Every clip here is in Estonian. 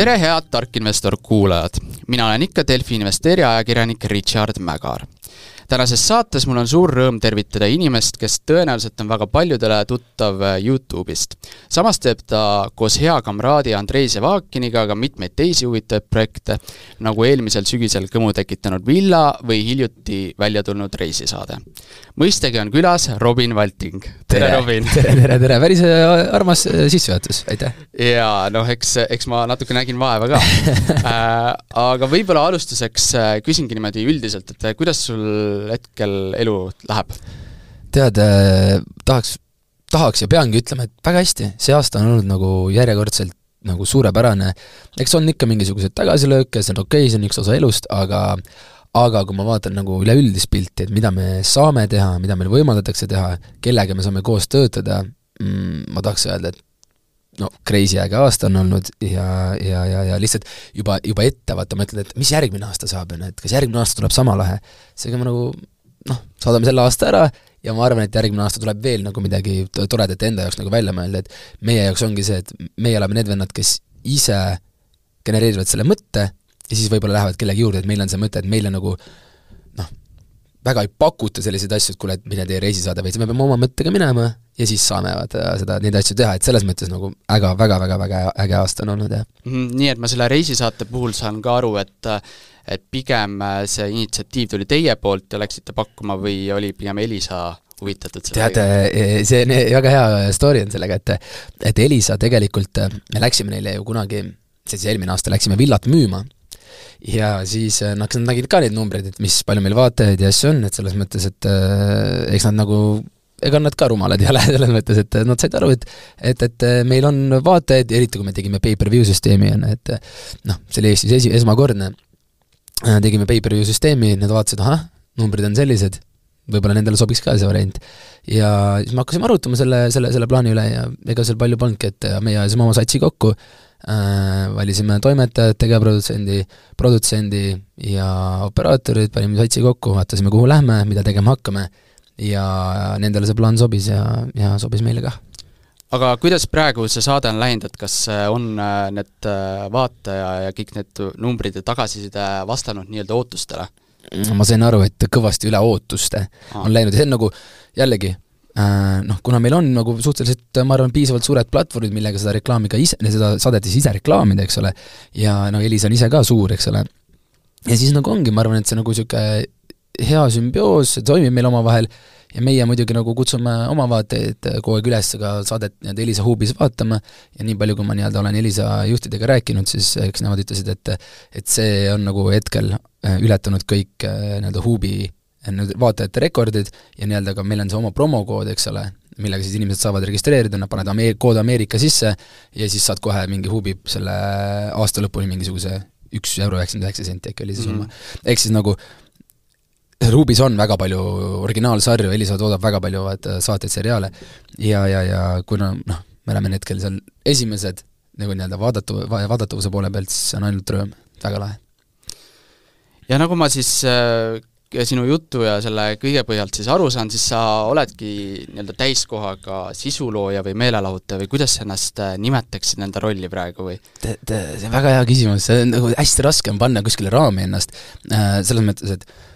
tere, head Tark Investor kuulajad! mina olen ikka Delfi investeeri ajakirjanik Richard Mägar tänases saates mul on suur rõõm tervitada inimest, kes tõenäoliselt on väga paljudele tuttav äh, Youtube'ist. samas teeb ta koos hea kamraadi Andrei Sevakiniga ka mitmeid teisi huvitavaid projekte, nagu eelmisel sügisel kõmu tekitanud Villa või hiljuti välja tulnud reisisaade. mõistagi on külas Robin Valting. tere, Robin! tere, tere, tere, päris äh, armas äh, sissejuhatus, aitäh! jaa, noh, eks, eks ma natuke nägin vaeva ka äh, aga võib-olla alustuseks küsingi niimoodi üldiselt, et kuidas sul hetkel elu läheb? tead äh,, tahaks, tahaks ja peangi ütlema, et väga hästi, see aasta on olnud nagu järjekordselt nagu suurepärane, eks on ikka mingisuguseid tagasilööke, see on okei okay,, see on üks osa elust, aga aga kui ma vaatan nagu üleüldist pilti, et mida me saame teha, mida meil võimaldatakse teha, kellega me saame koos töötada mm,, ma tahaks öelda, et no crazy äge aasta on olnud ja, ja, ja, ja lihtsalt juba, juba ette vaata, mõtled, et mis järgmine aasta saab, on ju, et kas järgmine aasta tuleb sama lahe. seega ma nagu noh, saadame selle aasta ära ja ma arvan, et järgmine aasta tuleb veel nagu midagi toredat enda jaoks nagu välja mõelda, et meie jaoks ongi see, et meie oleme need vennad, kes ise genereerivad selle mõtte ja siis võib-olla lähevad kellegi juurde, et meil on see mõte, et meile nagu noh, väga ei pakuta selliseid asju, et kuule, et mine tee reisisaade, vaid me peame oma mõttega minema ja siis saame vaata seda, neid asju teha, et selles mõttes nagu äga, väga, väga, väga äge aasta on olnud, jah. -hmm, nii et ma selle reisisaate puhul saan ka aru, et et pigem äh, see initsiatiiv tuli teie poolt ja läksite pakkuma või oli pigem Elisa huvitatud tead, äh, see on väga hea story on sellega, et et Elisa tegelikult, äh, me läksime neile ju kunagi, see siis eelmine aasta, läksime villat müüma ja siis noh, eks nad nägid ka neid numbreid, et mis palju meil vaatajaid ja asju on, et selles mõttes, et äh, eks nad nagu ega nad ka rumalad ei ole, selles mõttes, et nad said aru, et et, et meil on vaatajaid, eriti kui me tegime pay-per-view süsteemi, on ju, et noh, see oli Eestis esi, esmakordne, tegime pay-per-view süsteemi, nad vaatasid, ahah, numbrid on sellised, võib-olla nendele sobiks ka see variant. ja siis me hakkasime arutama selle, selle, selle plaani üle ja ega seal palju polnudki, et meie ajasime oma satsi kokku valisime toimetajad, tegevprodutsendi, produtsendi ja operaatorid, panime satsi kokku, vaatasime, kuhu lähme, mida tegema hakkame ja nendele see plaan sobis ja, ja sobis meile kah. aga kuidas praegu see saade on läinud, et kas äh, on äh, need äh, vaataja ja kõik need numbrid ja tagasiside vastanud nii-öelda ootustele? ma sain aru, et kõvasti üle ootuste Aa. on läinud ja see on nagu jällegi noh, kuna meil on nagu suhteliselt, ma arvan, piisavalt suured platvormid, millega seda reklaami ka ise, seda saadet siis ise reklaamida, eks ole, ja no Elis on ise ka suur, eks ole, ja siis nagu ongi, ma arvan, et see nagu niisugune hea sümbioos, see toimib meil omavahel ja meie muidugi nagu kutsume oma vaatajaid kogu aeg üles ka saadet nii-öelda Elisa huubis vaatama ja nii palju, kui ma nii-öelda olen Elisa juhtidega rääkinud, siis eks nemad ütlesid, et et see on nagu hetkel äh, ületanud kõik äh, nii-öelda huubi nüüd vaatajate rekordid ja nii-öelda ka meil on see oma promokood, eks ole, millega siis inimesed saavad registreerida, nad panevad Ameer-, kood Ameerika sisse ja siis saad kohe mingi huubi selle aasta lõpuni mingisuguse üks euro üheksakümmend üheksa senti äkki oli see summa mm. -hmm. ehk siis nagu Ruubis on väga palju originaalsarju, Elisa toodab väga palju vaata saateid, seriaale ja, ja, ja kuna noh, me oleme hetkel seal esimesed nagu nii-öelda vaadatu-, vaadatavuse poole pealt, siis see on ainult rõõm, väga lahe. ja nagu ma siis äh, sinu jutu ja selle kõige põhjalt siis aru saan, siis sa oledki nii-öelda täiskohaga sisulooja või meelelahutaja või kuidas sa ennast äh, nimetaksid enda rolli praegu või? see on väga hea küsimus, see on nagu hästi raske on panna kuskile raami ennast äh,, selles mõttes, et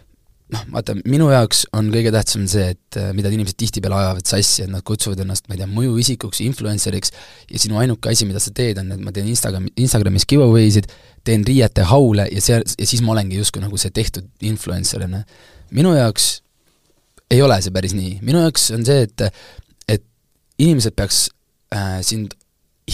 noh, vaata, minu jaoks on kõige tähtsam see, et äh, mida inimesed tihtipeale ajavad sassi, et nad kutsuvad ennast, ma ei tea, mõjuisikuks, influenceriks ja sinu ainuke asi, mida sa teed, on, et ma teen Instagram, Instagramis giveaway sid, teen riiete haule ja see, ja siis ma olengi justkui nagu see tehtud influencer, on ju. minu jaoks ei ole see päris nii, minu jaoks on see, et et inimesed peaks äh, sind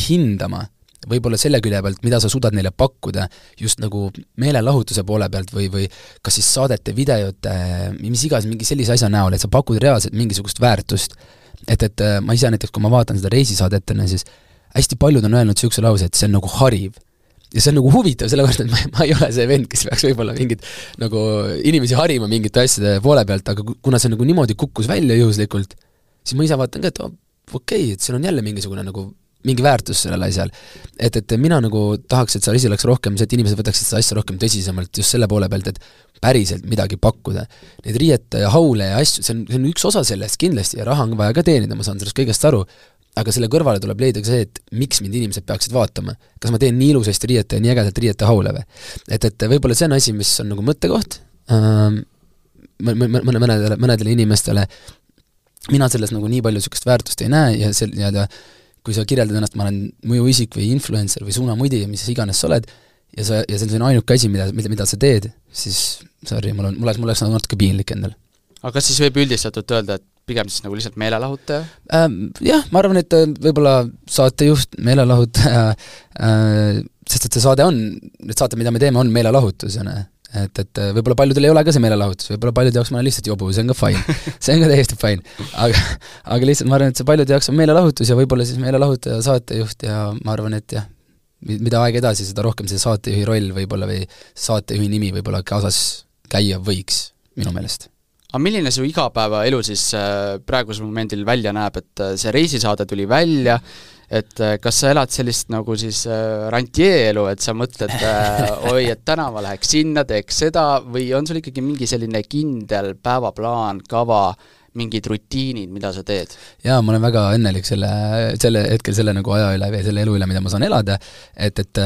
hindama võib-olla selle külje pealt, mida sa suudad neile pakkuda, just nagu meelelahutuse poole pealt või, või kas siis saadete, videote, mis iganes, mingi sellise asja näol, et sa pakud reaalselt mingisugust väärtust. et, et äh, ma ise näiteks, kui ma vaatan seda reisisaadet, on ju, siis hästi paljud on öelnud niisuguse lause, et see on nagu hariv. ja see on nagu huvitav, sellepärast et ma, ma ei ole see vend, kes peaks võib-olla mingit nagu inimesi harima mingite asjade poole pealt, aga kuna see nagu niimoodi kukkus välja juhuslikult, siis ma ise vaatan ka, et okei okay,, et siin on jälle mingisugune nagu mingi väärtus sellel asjal. et, et mina nagu tahaks, et seal asi oleks rohkem see, et inimesed võtaksid seda asja rohkem tõsisemalt just selle poole pealt, et päriselt midagi pakkuda. Neid riiete ja haule ja asju, see on, see on üks osa sellest kindlasti ja raha on vaja ka teenida, ma saan sellest kõigest aru, aga selle kõrvale tuleb leida ka see, et miks mind inimesed peaksid vaatama. kas ma teen nii ilusasti riiete ja nii ägedalt riiete haule või? et, et võib-olla see on asi, mis on nagu mõttekoht ähm,, mõne, mõne, mõnedele, mõnedele inimestele mina selles nagu nii palju niisugust väärtust ei näe ja see nii-öelda kui sa kirjeldad ennast, ma olen mõjuisik või influencer või suunamudi, mis iganes sa oled, ja sa, ja see on ainuke asi, mida, mida, mida sa teed, siis sorry, mul on, mul oleks, mul oleks nagu natuke piinlik endal. aga kas siis võib üldistatult öelda, et pigem siis nagu lihtsalt meelelahutaja ähm,? Jah, ma arvan, et äh, võib-olla saatejuht, meelelahutaja äh,, sest et see saade on, need saated, mida me teeme, on meelelahutus, on ju et, et äh, võib-olla paljudel ei ole ka see meelelahutus, võib-olla paljude jaoks ma olen lihtsalt jobu, see on ka fine see on ka täiesti fine. aga, aga lihtsalt ma arvan, et see paljude jaoks on meelelahutus ja võib-olla siis meelelahutaja, saatejuht ja ma arvan, et jah, mida aeg edasi, seda rohkem see saatejuhi roll võib-olla või saatejuhi nimi võib-olla kaasas käia võiks, minu meelest aga milline su igapäevaelu siis äh, praegusel momendil välja näeb, et äh, see reisisaade tuli välja, et äh, kas sa elad sellist nagu siis rantjeelu, et sa mõtled oi, et täna ma läheks sinna, teeks seda, või on sul ikkagi mingi selline kindel päevaplaan, kava, mingid rutiinid, mida sa teed? jaa, ma olen väga õnnelik selle, selle hetkel selle nagu aja üle või selle elu üle, mida ma saan elada, et, et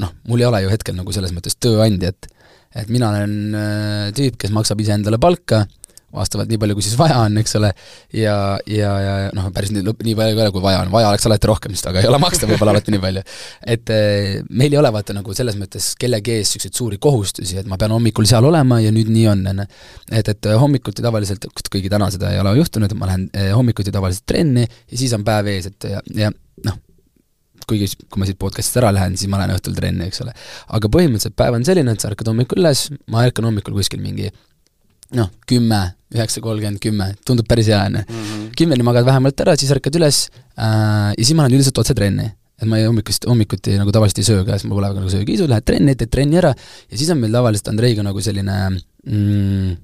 noh, mul ei ole ju hetkel nagu selles mõttes tööandjat. Et mina olen äh, tüüp, kes maksab iseendale palka, vastavalt nii palju, kui siis vaja on, eks ole, ja, ja, ja noh, päris nii, nii palju ei ole, kui vaja on, vaja oleks alati rohkem, sest aga ei ole maksta võib-olla alati nii palju. et äh, meil ei ole vaata nagu selles mõttes kellegi ees niisuguseid suuri kohustusi, et ma pean hommikul seal olema ja nüüd nii on, on ju. et, et hommikuti tavaliselt, kuigi täna seda ei ole juhtunud, ma lähen hommikuti tavaliselt trenni ja siis on päev ees, et ja, ja noh, kuigi kui ma siit podcast'ist ära lähen, siis ma lähen õhtul trenni, eks ole. aga põhimõtteliselt päev on selline, et sa ärkad hommikul üles, ma ärkan hommikul kuskil mingi noh, kümme, üheksa kolmkümmend, kümme, tundub päris hea, on ju. Mhm. kümneni magad vähemalt ära, siis ärkad üles äh, ja siis ma lähen üldiselt otse trenni. et ma ei hommikust, hommikuti nagu tavaliselt ei söö ka, siis ma pole nagu söögiisu, lähed trenni, teed trenni ära ja siis on meil tavaliselt Andreiga nagu selline mm,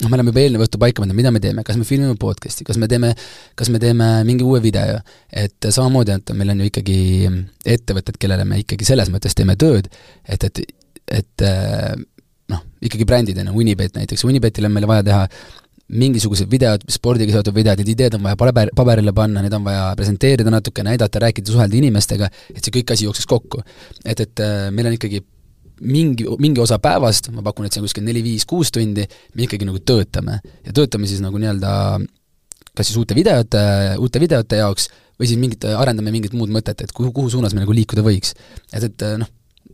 noh, me oleme juba eelneva õhtu paika pannud, mida me teeme, kas me filmime podcast'i, kas me teeme, kas me teeme mingi uue video, et samamoodi, et meil on ju ikkagi ettevõtted, kellele me ikkagi selles mõttes teeme tööd, et, et, et noh, ikkagi brändid on ju, Unibet näiteks, Unibetil on meil vaja teha mingisugused videod, spordiga seotud videod, need ideed on vaja paber, paberile panna, need on vaja presenteerida natuke, näidata, rääkida, suhelda inimestega, et see kõik asi jookseks kokku. et, et meil on ikkagi mingi, mingi osa päevast, ma pakun, et see on kuskil neli-viis-kuus tundi, me ikkagi nagu töötame. ja töötame siis nagu nii-öelda kas siis uute videote, uute videote jaoks või siis mingit, arendame mingit muud mõtet, et kuhu, kuhu suunas me nagu liikuda võiks. et, et noh,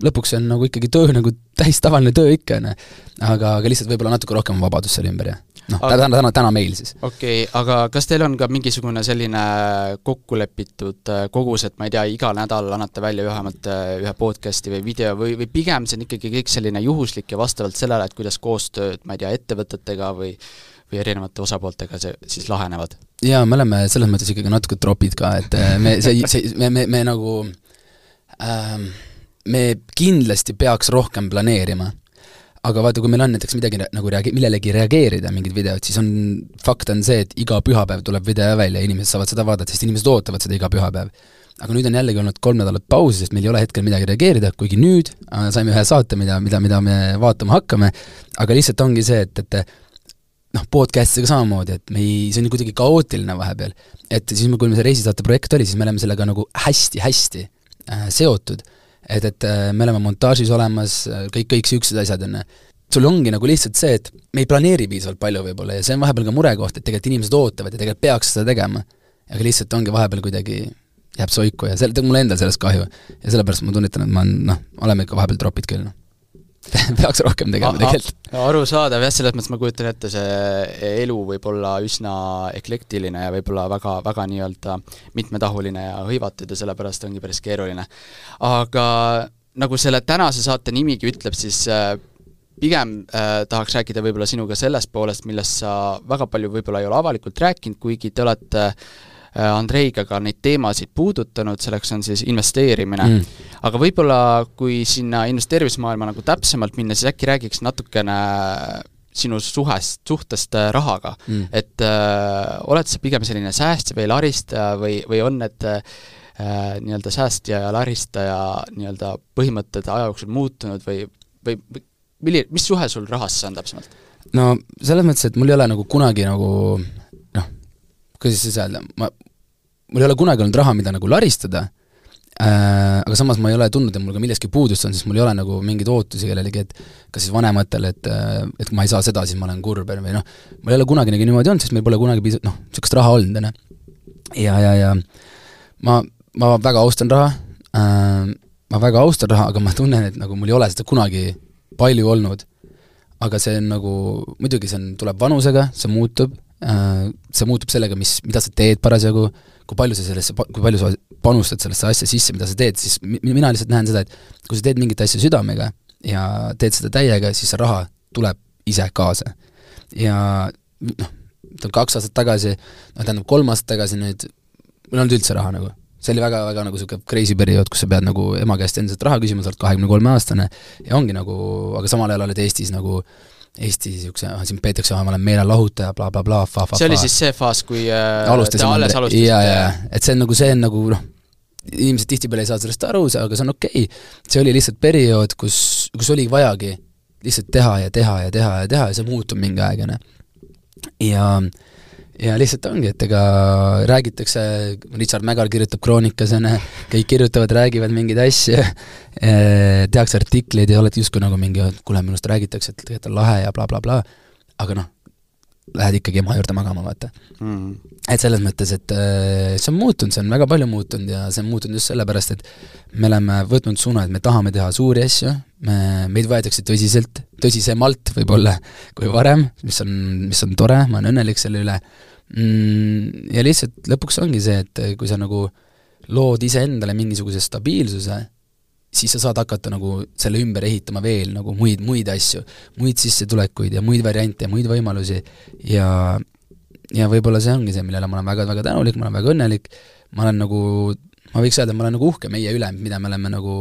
lõpuks see on nagu ikkagi töö nagu täis tavaline töö ikka, on ju. aga, aga lihtsalt võib-olla natuke rohkem vabadust seal ümber ja noh täna, täna, täna meil siis. okei okay,, aga kas teil on ka mingisugune selline kokkulepitud äh, kogus, et ma ei tea, iga nädal annate välja vähemalt äh, ühe podcast'i või video või, või pigem see on ikkagi kõik selline juhuslik ja vastavalt sellele, et kuidas koostööd, ma ei tea, ettevõtetega või või erinevate osapooltega see siis lahenevad? jaa, me oleme selles mõttes ikkagi natuke tropid ka, et äh, me, see, see, me, me, me nagu ähm, me kindlasti peaks rohkem planeerima aga vaata, kui meil on näiteks midagi nagu reage-, millelegi reageerida, mingid videod, siis on, fakt on see, et iga pühapäev tuleb video välja ja inimesed saavad seda vaadata, sest inimesed ootavad seda iga pühapäev. aga nüüd on jällegi olnud kolm nädalat pausi, sest meil ei ole hetkel midagi reageerida, kuigi nüüd äh, saime ühe saate, mida, mida, mida me vaatama hakkame, aga lihtsalt ongi see, et, et noh, podcast'iga samamoodi, et me ei, see on kuidagi kaootiline vahepeal. et siis, kui meil see reisisaate projekt oli, siis me oleme sellega nagu hästi-hästi äh, seotud et, et äh, me oleme montaažis olemas, äh, kõik, kõik niisugused asjad, on sul ongi nagu lihtsalt see, et me ei planeeri piisavalt palju võib-olla ja see on vahepeal ka murekoht, et tegelikult inimesed ootavad ja tegelikult peaks seda tegema. aga lihtsalt ongi vahepeal kuidagi jääb soiku ja sel-, mulle endal sellest kahju. ja sellepärast ma tunnetan, et ma olen noh, oleme ikka vahepeal tropid küll, noh peaks rohkem tegema tegelikult. arusaadav jah, selles mõttes ma kujutan ette, see elu võib olla üsna eklektiline ja võib-olla väga, väga nii-öelda mitmetahuline ja hõivatud ja sellepärast ongi päris keeruline. aga nagu selle tänase saate nimigi ütleb, siis äh, pigem äh, tahaks rääkida võib-olla sinuga sellest poolest, millest sa väga palju võib-olla ei ole avalikult rääkinud, kuigi te olete äh, Äh, Andreiga ka neid teemasid puudutanud, selleks on siis investeerimine. Mm.. aga võib-olla kui sinna investeerimismaailma nagu täpsemalt minna, siis äkki räägiks natukene sinu suhest, suhtest äh, rahaga. Mm.. et äh, oled sa pigem selline säästja või laristaja või, või on need äh, nii-öelda säästja ja laristaja nii-öelda põhimõtted aja jooksul muutunud või, või, milline, mis suhe sul rahasse on täpsemalt? no selles mõttes, et mul ei ole nagu kunagi nagu kuidas siis öelda, ma mul ei ole kunagi olnud raha, mida nagu laristada äh,, aga samas ma ei ole tundnud, et mul ka millestki puudust on, sest mul ei ole nagu mingeid ootusi kellelegi, et kas siis vanematele, et et kui ma ei saa seda, siis ma olen kurb või noh, mul ei ole kunagi nagu niimoodi olnud, sest meil pole kunagi piisav-, noh, niisugust raha olnud, on ju. ja, ja, ja ma, ma väga austan raha äh,, ma väga austan raha, aga ma tunnen, et nagu mul ei ole seda kunagi palju olnud. aga see on nagu, muidugi see on, tuleb vanusega, see muutub äh,, see muutub sellega, mis, mida sa teed parasjagu, kui palju sa sellesse, kui palju sa panustad sellesse asja sisse, mida sa teed, siis mina lihtsalt näen seda, et kui sa teed mingit asja südamega ja teed seda täiega, siis see raha tuleb ise kaasa. ja noh, kaks aastat tagasi, noh tähendab kolm aastat tagasi nüüd, mul ei olnud üldse raha nagu see oli väga-väga nagu niisugune crazy periood, kus sa pead nagu ema käest endiselt raha küsima, sa oled kahekümne kolme aastane ja ongi nagu, aga samal ajal oled Eestis nagu Eesti niisuguse, sind peetakse, ma olen meelelahutaja bla, bla, blablabla, see oli siis see faas, kui äh, te alles alustasite? jaa, jaa, et see on nagu, see on nagu noh, inimesed tihtipeale ei saa sellest aru, aga see on okei okay.. see oli lihtsalt periood, kus, kus oli vajagi lihtsalt teha ja teha ja teha ja teha ja see muutub mingi aeg, on ju. ja ja lihtsalt ongi, et ega räägitakse, Richard Mägar kirjutab Kroonikas, on ju, kõik kirjutavad, räägivad mingeid asju, eh, tehakse artikleid ja oled justkui nagu mingi, kuule, minust räägitakse, et tegelikult on lahe ja blablabla bla, bla, aga noh, lähed ikkagi ema juurde magama, vaata. Mm.. et selles mõttes, et äh, see on muutunud, see on väga palju muutunud ja see on muutunud just sellepärast, et me oleme võtnud suuna, et me tahame teha suuri asju, me, meid võetakse tõsiselt, tõsisemalt võib-olla kui varem, mis on, mis on tore, ma olen õnnelik selle üle ja lihtsalt lõpuks ongi see, et kui sa nagu lood iseendale mingisuguse stabiilsuse, siis sa saad hakata nagu selle ümber ehitama veel nagu muid, muid asju, muid sissetulekuid ja muid variante ja muid võimalusi. Ja ja võib-olla see ongi see, millele ma olen väga-väga tänulik, ma olen väga õnnelik, ma olen nagu, ma võiks öelda, ma olen nagu uhke meie üle, mida me oleme nagu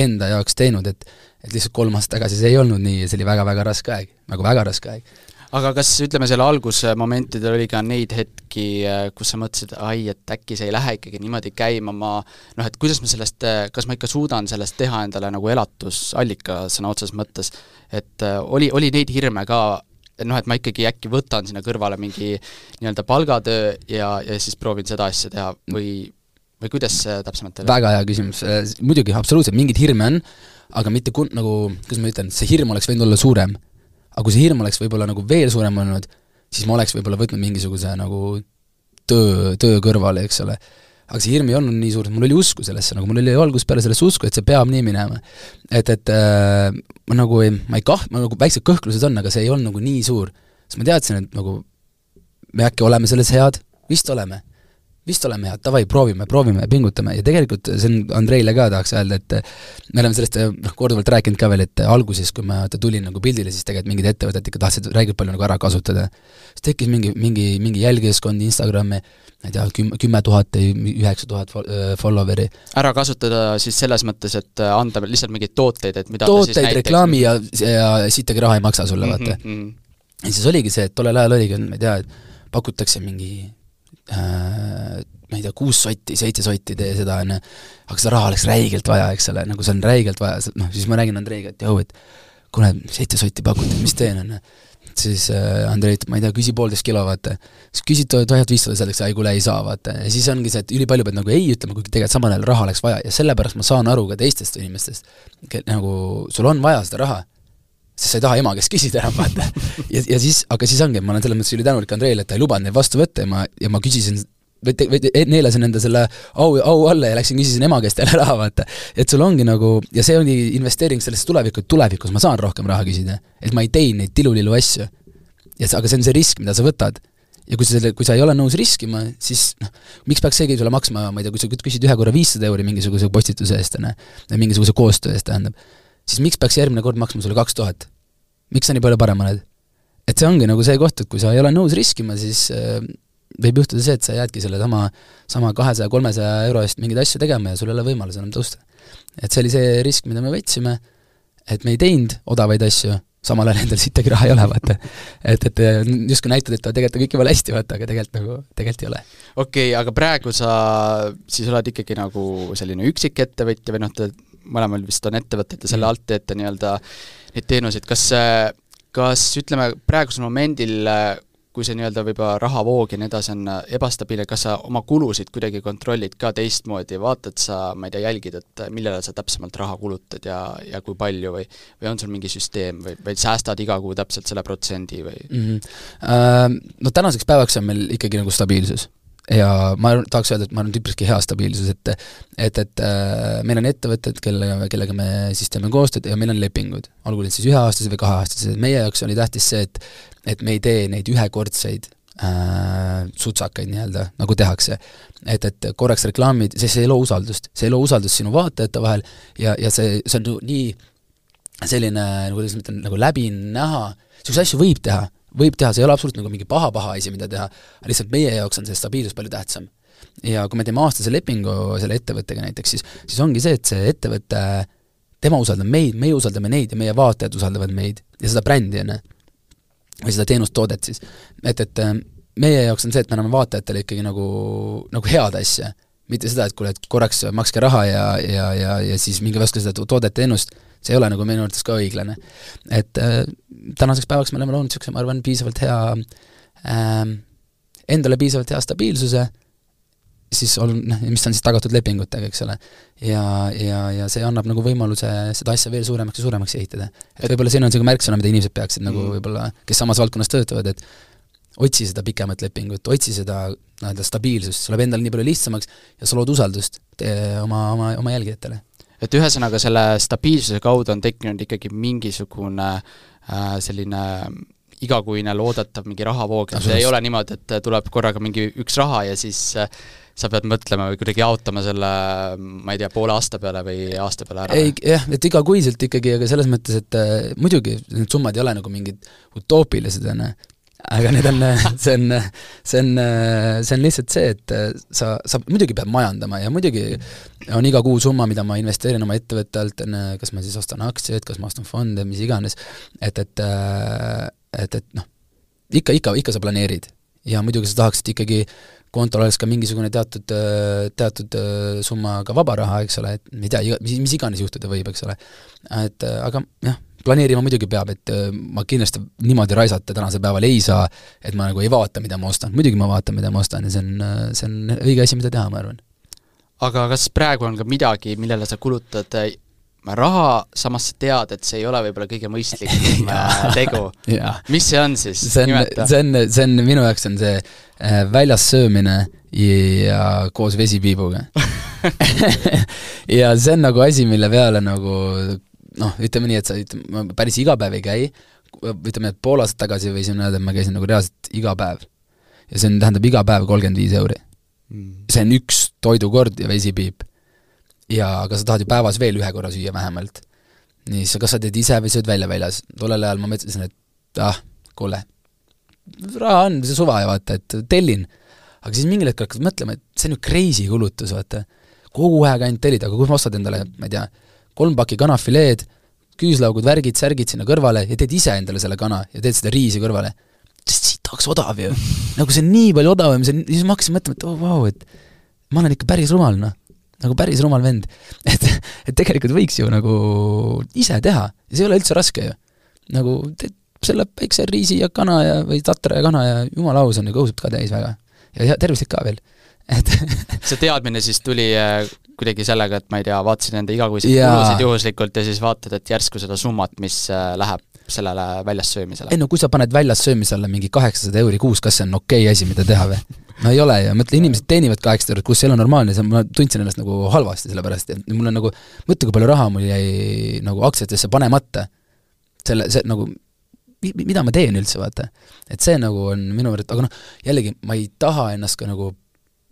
enda jaoks teinud, et et lihtsalt kolm aastat tagasi see ei olnud nii ja see oli väga-väga raske aeg, nagu väga raske aeg aga kas ütleme, selle algusmomentidel oli ka neid hetki, äh, kus sa mõtlesid, ai, et äkki see ei lähe ikkagi niimoodi käima, ma noh, et kuidas ma sellest, äh, kas ma ikka suudan sellest teha endale nagu elatusallika sõna otseses mõttes, et äh, oli, oli neid hirme ka, noh, et ma ikkagi äkki võtan sinna kõrvale mingi nii-öelda palgatöö ja, ja siis proovin seda asja teha või või kuidas see täpsemalt oli? väga hea küsimus, muidugi absoluutselt mingeid hirme on, aga mitte kun-, nagu, kuidas ma ütlen, see hirm oleks võinud olla suurem aga kui see hirm oleks võib-olla nagu veel suurem olnud, siis ma oleks võib-olla võtnud mingisuguse nagu töö, töö kõrvale, eks ole. aga see hirm ei olnud nii suur, mul oli usku sellesse, nagu mul oli algusest peale sellesse usku, et see peab nii minema. et, et äh, ma nagu ei, ma ei kah-, ma nagu väiksed kõhklused on, aga see ei olnud nagu nii suur. sest ma teadsin, et nagu me äkki oleme selles head, vist oleme vist oleme head, davai, proovime, proovime, pingutame ja tegelikult see on Andreile ka tahaks öelda, et me oleme sellest noh, korduvalt rääkinud ka veel, et alguses, kui ma tulin nagu pildile, siis tegelikult mingid ettevõtted ikka tahtsid räigelt palju nagu ära kasutada. siis tekkis mingi, mingi, mingi jälgijaskond Instagrami, ma ei tea, kümme, kümme tuhat või üheksa tuhat follower'i. ära kasutada siis selles mõttes, et anda lihtsalt mingeid tooteid, et mida tooteid, reklaami ja, ja sittagi raha ei maksa sulle, vaata mm. -hmm. ja siis oligi see, et tollel ajal oligi, ma ei tea, et pakutakse mingi ma ei tea, kuus sotti, seitse sotti, tee seda, on ju, aga seda raha oleks räigelt vaja, eks ole, nagu see on räigelt vaja, noh, siis ma räägin Andreiga, et jõu, et kuule, seitse sotti pakuti, mis teen, on ju. siis äh, Andrei ütleb, ma ei tea, küsi poolteist kilo, vaata. siis küsid tuhat viissada, öeldakse, ei kuule, ei saa, vaata. ja siis ongi see, et ülipalju pead nagu ei ütlema, kuigi tegelikult samal ajal raha oleks vaja ja sellepärast ma saan aru ka teistest inimestest, nagu sul on vaja seda raha sest sa ei taha ema käest küsida enam, vaata. ja, ja siis, aga siis ongi, ma olen selles mõttes ülitänulik Andreile, et ta ei lubanud neid vastu võtta ja ma, ja ma küsisin või, või neelasin enda selle au, au alla ja läksin küsisin ema käest jälle raha, vaata. et sul ongi nagu, ja see ongi investeering sellesse tulevikku, et tulevikus ma saan rohkem raha küsida. et ma ei tee neid tilulilu asju. ja see, aga see on see risk, mida sa võtad. ja kui sa selle, kui sa ei ole nõus riskima, siis noh, miks peaks keegi sulle maksma, ma ei tea, kui sa küsid ühe korra viissada euri mingisuguse postituse eest, on ju, mingisuguse koostöö eest, tähendab siis miks peaks järgmine kord maksma sulle kaks tuhat? miks sa nii palju parem oled? et see ongi nagu see koht, et kui sa ei ole nõus riskima, siis äh, võib juhtuda see, et sa jäädki selle sama, sama kahesaja, kolmesaja euro eest mingeid asju tegema ja sul ei ole võimalus enam tõusta. et see oli see risk, mida me võtsime, et me ei teinud odavaid asju, samal ajal endal sittagi raha ei ole, vaata. et, et justkui näitad, et tegelikult on kõik jumala hästi, vaata, aga tegelikult nagu, tegelikult ei ole. okei okay,, aga praegu sa siis oled ikkagi nagu selline üksikettevõtja või noh, mõlemal vist on ettevõtted ja selle mm. alt teete nii-öelda neid teenuseid, kas, kas ütleme, praegusel momendil kui see nii-öelda võib-olla rahavoog ja nii edasi on äh, ebastabiilne, kas sa oma kulusid kuidagi kontrollid ka teistmoodi, vaatad sa, ma ei tea, jälgid, et millele sa täpsemalt raha kulutad ja, ja kui palju või või on sul mingi süsteem või, või säästad iga kuu täpselt selle protsendi või mm? -hmm. No tänaseks päevaks on meil ikkagi nagu stabiilsus ja ma tahaks öelda, et ma arvan, et üpriski hea stabiilsus, et et, et äh, meil on ettevõtted, kellega, kellega me siis teeme koostööd ja meil on lepingud, olgu need siis üheaastased või kaheaastased, meie jaoks oli tähtis see, et et me ei tee neid ühekordseid äh, sutsakaid nii-öelda, nagu tehakse. et, et korraks reklaamid, see, see ei loo usaldust, see ei loo usaldust sinu vaatajate vahel ja, ja see, see on nii selline, nagu kuidas ma ütlen, nagu läbinäha, niisuguseid asju võib teha, võib teha, see ei ole absoluutselt nagu mingi paha-paha asi, mida teha, aga lihtsalt meie jaoks on see stabiilsus palju tähtsam. ja kui me teeme aastase lepingu selle ettevõttega näiteks, siis, siis ongi see, et see ettevõte, tema usaldab meid, meie usaldame neid ja meie vaatajad usaldavad meid ja seda brändi, on ju või seda teenust-toodet siis. et, et äh, meie jaoks on see, et me anname vaatajatele ikkagi nagu, nagu head asja. mitte seda, et kuule, et korraks makske raha ja, ja, ja, ja siis minge ostke seda toodet-teenust, see ei ole nagu minu arvates ka õiglane. et äh, tänaseks päevaks me oleme loonud niisuguse, ma arvan, piisavalt hea äh,, endale piisavalt hea stabiilsuse, siis on, noh, mis on siis tagatud lepingutega, eks ole. ja, ja, ja see annab nagu võimaluse seda asja veel suuremaks ja suuremaks ehitada. et võib-olla siin on niisugune märksõna, mida inimesed peaksid nagu mm. nagu võib-olla, kes samas valdkonnas töötavad, et otsi seda pikemat lepingut, otsi seda nii-öelda stabiilsust, see läheb endale nii palju lihtsamaks ja sa lood usaldust oma, oma, oma jälgijatele. Et ühesõnaga, selle stabiilsuse kaudu on tekkinud ikkagi mingisugune äh, selline igakuine loodetav mingi rahavoog, et ei ole niimoodi, et tuleb korraga mingi üks raha ja siis äh, sa pead mõtlema või kuidagi jaotama selle, ma ei tea, poole aasta peale või aasta peale ära? ei, jah, et igakuiselt ikkagi, aga selles mõttes, et äh, muidugi need summad ei ole nagu mingid utoopilised, on ju, aga need on, see on, see on, see on lihtsalt see, et äh, sa, sa muidugi pead majandama ja muidugi on iga kuu summa, mida ma investeerin oma ettevõtte alt, on kas ma siis ostan aktsiaid, kas ma ostan fonde, mis iganes, et, et äh, et, et noh, ikka, ikka, ikka sa planeerid ja muidugi sa tahaksid ikkagi kontol oleks ka mingisugune teatud, teatud summa ka vaba raha, eks ole, et ma ei tea, mis, mis iganes juhtuda võib, eks ole. et aga jah, planeerima muidugi peab, et ma kindlasti niimoodi raisata tänasel päeval ei saa, et ma nagu ei vaata, mida ma ostan, muidugi ma vaatan, mida ma ostan ja see on, see on õige asi, mida teha, ma arvan. aga kas praegu on ka midagi, millele sa kulutad raha, samas sa tead, et see ei ole võib-olla kõige mõistlikum äh, tegu. mis see on siis? see on, see on, see on, minu jaoks on see äh, väljas söömine ja koos vesipiibuga ja see on nagu asi, mille peale nagu noh, ütleme nii, et sa ütleme, päris iga päev ei käi, ütleme, et pool aastat tagasi võisin öelda, et ma käisin nagu reaalselt iga päev. ja see on, tähendab iga päev kolmkümmend viis euri mm.. see on üks toidukord ja vesipiip ja aga sa tahad ju päevas veel ühe korra süüa vähemalt. nii, sa kas sa teed ise või sööd välja väljas, tollel ajal ma mõtlesin, et ah, kuule, raha on, see suva ja vaata, et tellin. aga siis mingil hetkel hakkad mõtlema, et see on ju crazy kulutus, vaata. kogu aeg ainult tellid, aga kui sa ostad endale, ma ei tea, kolm pakki kanafileed, küüslaugud, värgid, särgid sinna kõrvale ja teed ise endale selle kana ja teed seda riisi kõrvale, tahaks odav ju. nagu see on nii palju odavam, see on, siis ma hakkasin mõtlema, et oh, vau, et ma olen ikka päris rumal, noh nagu päris rumal vend. et, et tegelikult võiks ju nagu ise teha ja see ei ole üldse raske ju. nagu teed selle väikse riisi ja kana ja, või tatra ja kana ja jumala aus on ju, kõhuseb ka täis väga. ja tervislik ka veel, et see teadmine siis tuli äh, kuidagi sellega, et ma ei tea, vaatasid enda igakuiseid kulusid juhuslikult ja siis vaatad, et järsku seda summat, mis äh, läheb sellele väljas söömisele? ei no kui sa paned väljas söömisele mingi kaheksasada euri kuus, kas see on okei okay asi, mida teha või? no ei ole ja mõtle, inimesed teenivad kaheksasada eurot kuus, see ei ole normaalne, ma tundsin ennast nagu halvasti selle pärast ja mul on nagu, mõtle, kui palju raha mul jäi nagu aktsiatesse panemata. selle, see nagu, mida ma teen üldse, vaata. et see nagu on minu arvates, aga noh, jällegi, ma ei taha ennast ka nagu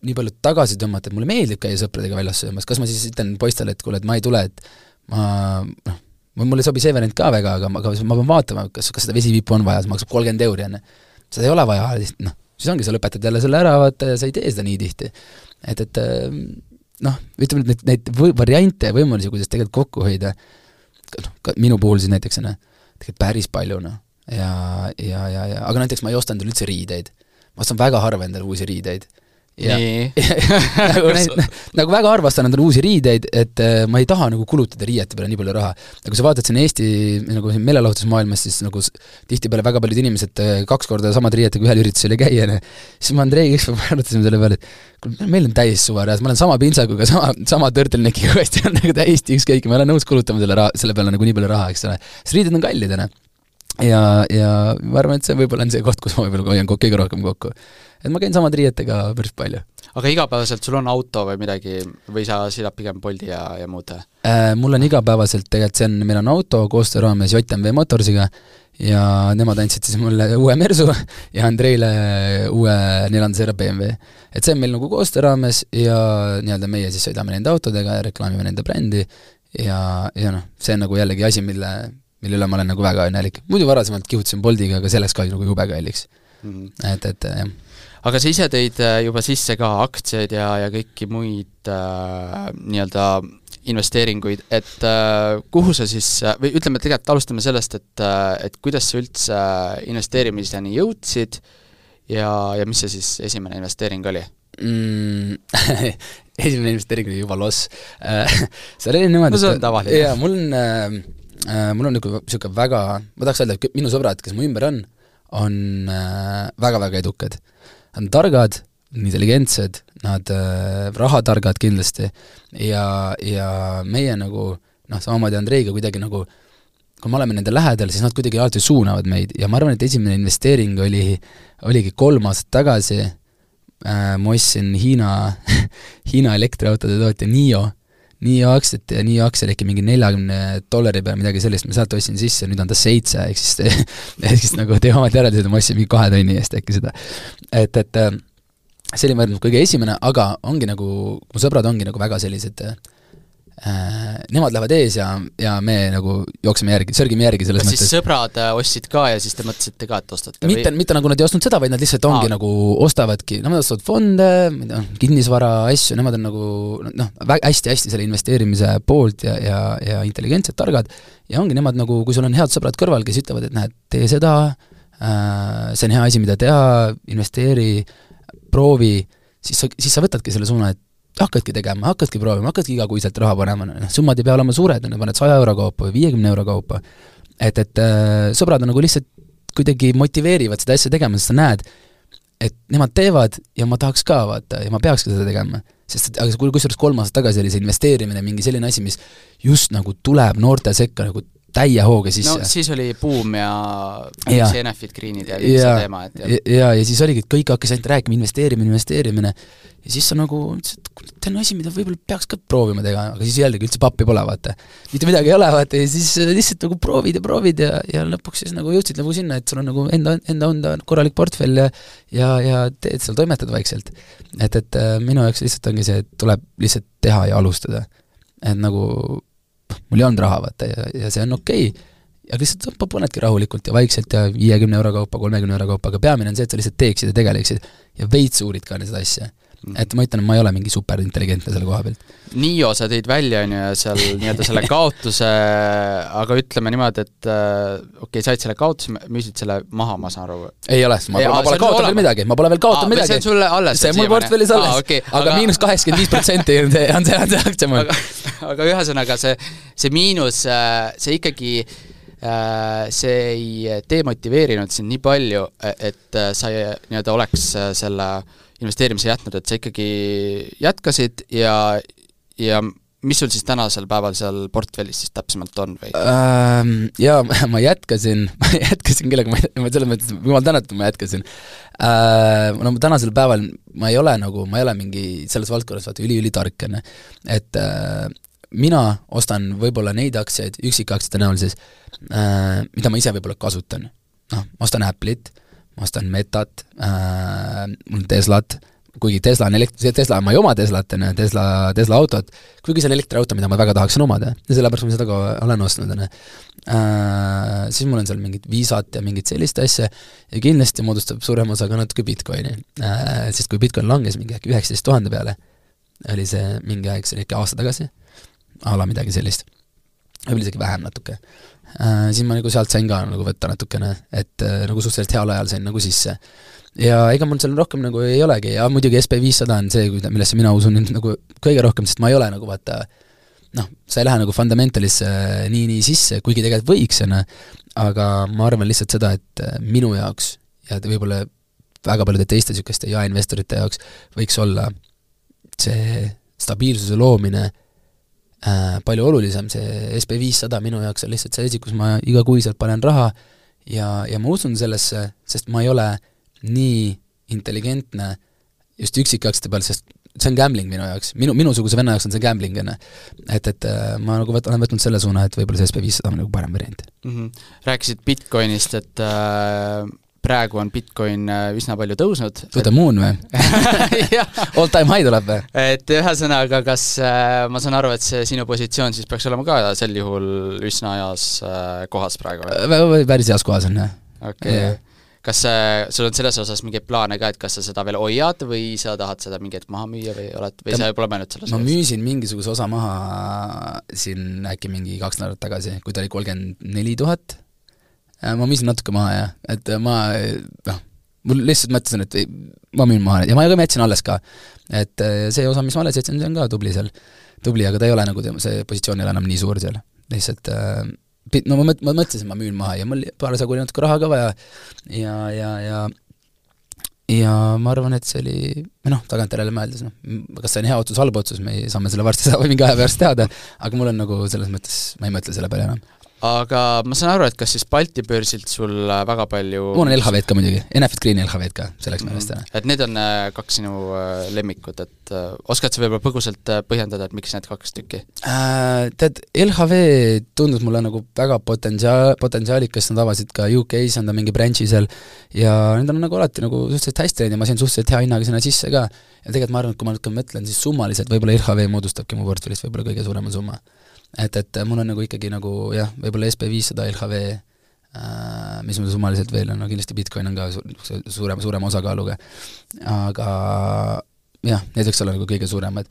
nii palju tagasi tõmmata, et mulle meeldib käia sõpradega väljas söömas, kas ma siis ütlen poistele, et kuule, et ma ei tule, et ma noh, mulle ei sobi see variant ka väga, aga ma, aga ma pean vaatama, kas, kas seda vesipiipu on vaja, see maksab kolmkümmend euri, on ju. seda ei ole vaja, noh, siis ongi, sa lõpetad jälle selle ära, vaata, ja sa ei tee seda nii tihti. et, et ehm, noh, ütleme, et neid, neid või, variante ja võimalusi, kuidas tegelikult kokku hoida, noh, ka minu puhul siis näiteks, on ju, tegelikult päris palju, noh. ja, ja, ja, ja aga näiteks ma ei osta endale üldse riideid. ma ostan väga harva endale uusi riideid. Ja nagu, nagu väga harva ostan endale uusi riideid, et äh, ma ei taha nagu kulutada riiete peale nii palju raha. ja kui sa vaatad siin Eesti nagu siin meelelahutusmaailmas, siis nagu tihtipeale väga paljud inimesed äh, kaks korda samade riietega ühel üritusel ei käi, on ju. siis ma Andreiga ükspäev arutasime selle peale, et kuule, meil on täis suvareas, ma olen sama pintsakuga, sama, sama turtleneckiga uuesti, on nagu täiesti ükskõik, ma olen nõus kulutama selle raha, selle peale nagu nii palju raha, eks ole. sest riided on kallid, on ju ja, ja ma arvan, et see võib-olla on see koht, kus ma võib-olla hoian kõige rohkem kokku. et ma käin samade riietega päris palju. aga igapäevaselt sul on auto või midagi või sa sõidad pigem Bolti ja, ja muud? Äh, Mul on igapäevaselt tegelikult see on, meil on auto koostöö raames JMV Motorsiga ja nemad andsid siis mulle uue Mersu ja Andreile uue neljanda serva BMW. et see on meil nagu koostöö raames ja nii-öelda meie siis sõidame nende autodega ja reklaamime nende brändi ja, ja noh, see on nagu jällegi asi, mille, mille üle ma olen nagu väga õnnelik. muidu varasemalt kihutasin Boltiga, aga see läks ka nagu jube kalliks. Mhm. et, et jah. aga sa ise tõid äh, juba sisse ka aktsiaid ja, ja kõiki muid äh, nii-öelda investeeringuid, et äh, kuhu sa siis, või ütleme, tegelikult alustame sellest, et äh,, et kuidas sa üldse investeerimiseni jõudsid ja, ja mis see siis esimene investeering oli? mm, esimene investeering oli juba loss seal oli niimoodi No see on tavaline. jaa, mul on äh, äh, mul on niisugune, niisugune väga, ma tahaks öelda, et minu sõbrad, kes mu ümber on, on äh, väga-väga edukad. Nad on targad, intelligentsed, nad äh, rahatargad kindlasti ja, ja meie nagu noh, samamoodi Andreiga kuidagi nagu kui me oleme nende lähedal, siis nad kuidagi alati suunavad meid ja ma arvan, et esimene investeering oli, oligi kolm aastat tagasi äh, ma ostsin Hiina, Hiina elektriautode tootja NIO, NIO aktsiat ja NIO aktsia äkki mingi neljakümne dollari peal, midagi sellist, ma sealt ostsin sisse, nüüd on ta seitse, ehk siis ehk siis nagu tee omad järeldused, ma ostsin mingi kahe tonni eest äkki seda. et, et äh, see oli, ma arvan, kõige esimene, aga ongi nagu, mu sõbrad ongi nagu väga sellised äh, Nemad lähevad ees ja, ja me nagu jookseme järgi, sörgime järgi selles mõttes siis sõbrad äh, ostsid ka ja siis te mõtlesite ka, et ostate mitte, mitte nagu nad ei ostnud seda, vaid nad lihtsalt ongi. Aa. nagu ostavadki, nemad ostavad fonde, ma ei tea, kinnisvara asju, nemad on nagu noh, hästi-hästi selle investeerimise poolt ja, ja, ja intelligentsed, targad, ja ongi nemad nagu, kui sul on head sõbrad kõrval, kes ütlevad, et näed, tee seda äh,, see on hea asi, mida teha, investeeri, proovi, siis sa, siis sa võtadki selle suuna, et hakkadki tegema, hakkadki proovima, hakkadki igakuiselt raha panema, noh, summad ei pea olema suured, on ju, paned saja euro kaupa või viiekümne euro kaupa. et, et äh, sõbrad on nagu lihtsalt kuidagi motiveerivad seda asja tegema, sest sa näed, et nemad teevad ja ma tahaks ka vaata ja ma peakski seda tegema. sest et aga kusjuures kolm aastat tagasi oli see investeerimine mingi selline asi, mis just nagu tuleb noorte sekka nagu täie hooga sisse no siis oli buum ja Jaa. see Enefit Greenid ja kõik see ja, teema, et ja, ja, ja siis oligi, et kõik hakkas ainult rääkima investeerimine, investeerimine ja siis sa nagu ütlesid, et kuule, see on asi, mida võib-olla peaks ka proovima teha, aga siis jällegi üldse pappi pole, vaata. mitte midagi ei ole, vaata, ja siis äh, lihtsalt nagu proovid ja proovid ja, ja lõpuks siis nagu jõudsid nagu sinna, et sul on nagu enda, enda enda korralik portfell ja ja, ja teed seal, toimetad vaikselt. et, et äh, minu jaoks lihtsalt ongi see, et tuleb lihtsalt teha ja alustada. et nagu noh, mul ei olnud raha, vaata, ja, ja see on okei okay aga lihtsalt sa panedki rahulikult ja vaikselt ja viiekümne euro kaupa, kolmekümne euro kaupa, aga peamine on see, et sa lihtsalt teeksid ja tegeleksid ja veits uurid ka seda asja. Et ma ütlen, et ma ei ole mingi superintelligentne selle koha pealt. Nio sa tõid välja, on ju, seal nii-öelda selle kaotuse, aga ütleme niimoodi, et äh, okei okay,, said selle kaotuse, müüsid selle maha, ma saan aru. ei ole, ma, ma pole kaotanud veel midagi, ma pole veel kaotanud midagi. see on sulle alles. see on mul portfellis alles, okay, aga miinus kaheksakümmend viis protsenti on see, on see, on see aktsia mul aga, aga ühesõnaga see, see miinus, see ikkagi, see ei demotiveerinud sind nii palju, et äh, sa nii-öelda oleks äh, selle investeerimise jätnud, et sa ikkagi jätkasid ja, ja mis sul siis tänasel päeval seal portfellis siis täpsemalt on või? ähm,. Jaa, ma jätkasin, ma jätkasin kellega, ma ma selles mõttes, jumal tänatud, ma jätkasin äh,. no tänasel päeval ma ei ole nagu, ma ei ole mingi selles valdkonnas vaata üli-ülitark, on ju, et äh, mina ostan võib-olla neid aktsiaid üksikaktsiate näol siis äh,, mida ma ise võib-olla kasutan. noh, ma ostan Apple'it, ma ostan Metat äh,, mul on Teslat, kuigi Tesla on elekt-, Tesla, ma ei oma Teslat, on ju, Tesla, Tesla autot, kuigi see on elektriauto, mida ma väga tahaksin omada. Ja sellepärast ma seda ka olen ostnud, on ju. Siis mul on seal mingit Visat ja mingit sellist asja. Ja kindlasti moodustab suurema osa ka natuke Bitcoini. Sest kui Bitcoin langes mingi äkki üheksateist tuhande peale, oli see mingi aeg, see oli äkki aasta tagasi, a la midagi sellist, võib-olla isegi vähem natuke, siis ma nagu sealt sain ka nagu võtta natukene, et äh, nagu suhteliselt heal ajal sain nagu sisse. Ja ega mul seal rohkem nagu ei olegi ja muidugi SB viissada on see, millesse mina usun nüüd nagu kõige rohkem, sest ma ei ole nagu vaata noh, sa ei lähe nagu fundamentalisse nii, nii sisse, kuigi tegelikult võiks, on ju, aga ma arvan lihtsalt seda, et minu jaoks ja võib-olla väga paljude teiste niisuguste jaeinvestorite jaoks võiks olla see stabiilsuse loomine äh, palju olulisem, see SB viissada minu jaoks on lihtsalt see asi, kus ma igakuiselt panen raha ja, ja ma usun sellesse, sest ma ei ole nii intelligentne just üksikaktsiate peal, sest see on gambling minu jaoks, minu, minusuguse venna jaoks on see gambling, on ju. et, et äh, ma nagu võt-, olen võtnud selle suuna, et võib-olla see SB viissada on nagu parem variant mm. -hmm. Rääkisid Bitcoinist, et äh, praegu on Bitcoin äh, üsna palju tõusnud. To the moon või All time high tuleb või? et ühesõnaga, kas äh, ma saan aru, et see sinu positsioon siis peaks olema ka sel juhul üsna heas äh, kohas praegu või? päris heas kohas on jah. okei okay. kas äh, sul on selles osas mingeid plaane ka, et kas sa seda veel hoiad või sa tahad seda mingi hetk maha müüa või oled, või sa pole mõelnud selles ma osas? müüsin mingisuguse osa maha siin äkki mingi kaks nädalat tagasi, kui ta oli kolmkümmend neli tuhat ma müüsin natuke maha jah, et äh, ma noh, mul lihtsalt mõtlesin, et ma müün maha. Ja ma ka jätsin alles ka. et äh, see osa, mis ma alles jätsin, see on ka tubli seal, tubli, aga ta ei ole nagu, see positsioon ei ole enam nii suur seal, lihtsalt no ma mõt-, ma mõtlesin, ma müün maha ja mul parasjagu oli natuke raha ka vaja. Ja, ja, ja ja ma arvan, et see oli, või noh, tagantjärele mõeldes, noh, kas see on hea otsus, halb otsus, me saame selle varsti saada mingi aja pärast teada, aga mul on nagu selles mõttes, ma ei mõtle selle peale enam aga ma saan aru, et kas siis Balti börsilt sul äh, väga palju mul on LHV-d ka muidugi, Enefit Greeni LHV-d ka, selleks mm. meelest mm. et need on äh, kaks sinu äh, lemmikut, et oskad sa võib-olla põgusalt põhjendada, et miks need kaks tükki äh,? Tead, LHV tundus mulle nagu väga potentsiaal, potentsiaalikas, nad avasid ka UK-s, on ta mingi branch'i seal, ja need on nagu alati nagu suhteliselt hästi läinud ja ma sain suhteliselt hea hinnaga sinna sisse ka. ja tegelikult ma arvan, et kui ma nüüd mõtlen, siis summaliselt võib-olla LHV moodustabki mu portfellist võib-olla kõige suurema summa et, et mul on nagu ikkagi nagu jah, võib-olla SB viissada LHV äh,, mis mul summaliselt veel on, no kindlasti Bitcoin on ka su-, suurema, suurema osakaaluga. aga jah, need võiks olla nagu kõige suuremad.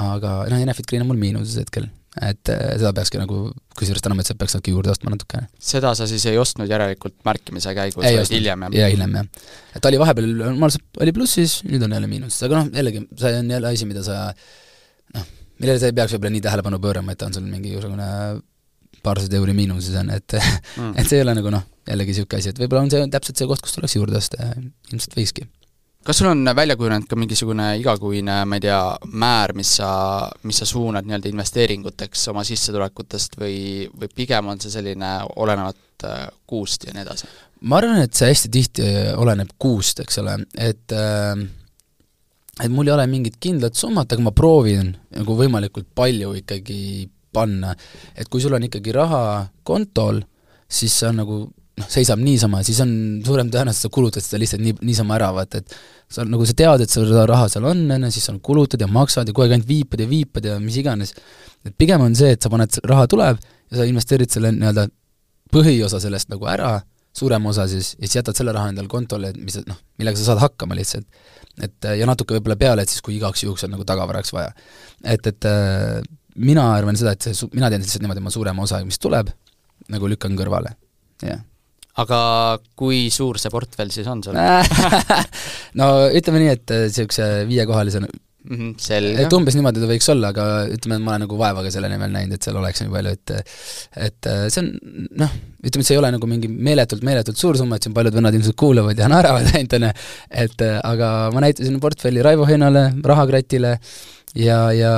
aga noh, Enefit Green on mul miinuses hetkel, et äh, seda peakski nagu, kusjuures täna mõtlesin, et peaks natuke juurde ostma natukene. seda sa siis ei ostnud järelikult märkimise käigus, vaid hiljem, jah? jaa, hiljem jah. et oli vahepeal, ma oli plussis, nüüd on jälle miinuses, aga noh, jällegi, see on jälle asi, mida sa millele sa ei peaks võib-olla nii tähelepanu pöörama, et on sul mingisugune paarsada euri miinuses on, et mm. et see ei ole nagu noh, jällegi niisugune asi, et võib-olla on see täpselt see koht, kus tuleks juurde osta ja ilmselt võikski. kas sul on välja kujunenud ka mingisugune igakuine, ma ei tea, määr, mis sa, mis sa suunad nii-öelda investeeringuteks oma sissetulekutest või, või pigem on see selline olenevat äh, kuust ja nii edasi? ma arvan, et see hästi tihti oleneb kuust, eks ole, et äh, et mul ei ole mingit kindlat summat, aga ma proovin nagu võimalikult palju ikkagi panna. et kui sul on ikkagi raha kontol, siis see on nagu noh, seisab niisama, siis on suurem tõenäosus, sa kulutad seda lihtsalt nii, niisama ära, vaata et sa nagu sa tead, et sul seda raha seal on, on ju, siis sa kulutad ja maksad ja kogu aeg ainult viipad ja viipad ja mis iganes. et pigem on see, et sa paned, raha tuleb ja sa investeerid selle nii-öelda põhiosa sellest nagu ära, suurema osa siis, ja siis jätad selle raha endale kontole, et mis noh, millega sa saad hakkama lihtsalt et ja natuke võib-olla peale, et siis kui igaks juhuks on nagu tagavaraks vaja. et, et äh, mina arvan seda, et see mina teen lihtsalt niimoodi, ma suurema osa, mis tuleb, nagu lükkan kõrvale, jah. Aga kui suur see portfell siis on sul no ütleme nii, et niisuguse äh, viiekohalise mm. -hmm, et umbes niimoodi ta võiks olla, aga ütleme, et ma olen nagu vaeva ka selle nimel näinud, et seal oleks nii palju, et et äh, see on noh, ütleme, et see ei ole nagu mingi meeletult, meeletult suur summa, et siin paljud vennad ilmselt kuulavad ja naeravad ainult, on ju, et äh, aga ma näitasin portfelli Raivo Heinale, Rahakratile, ja, ja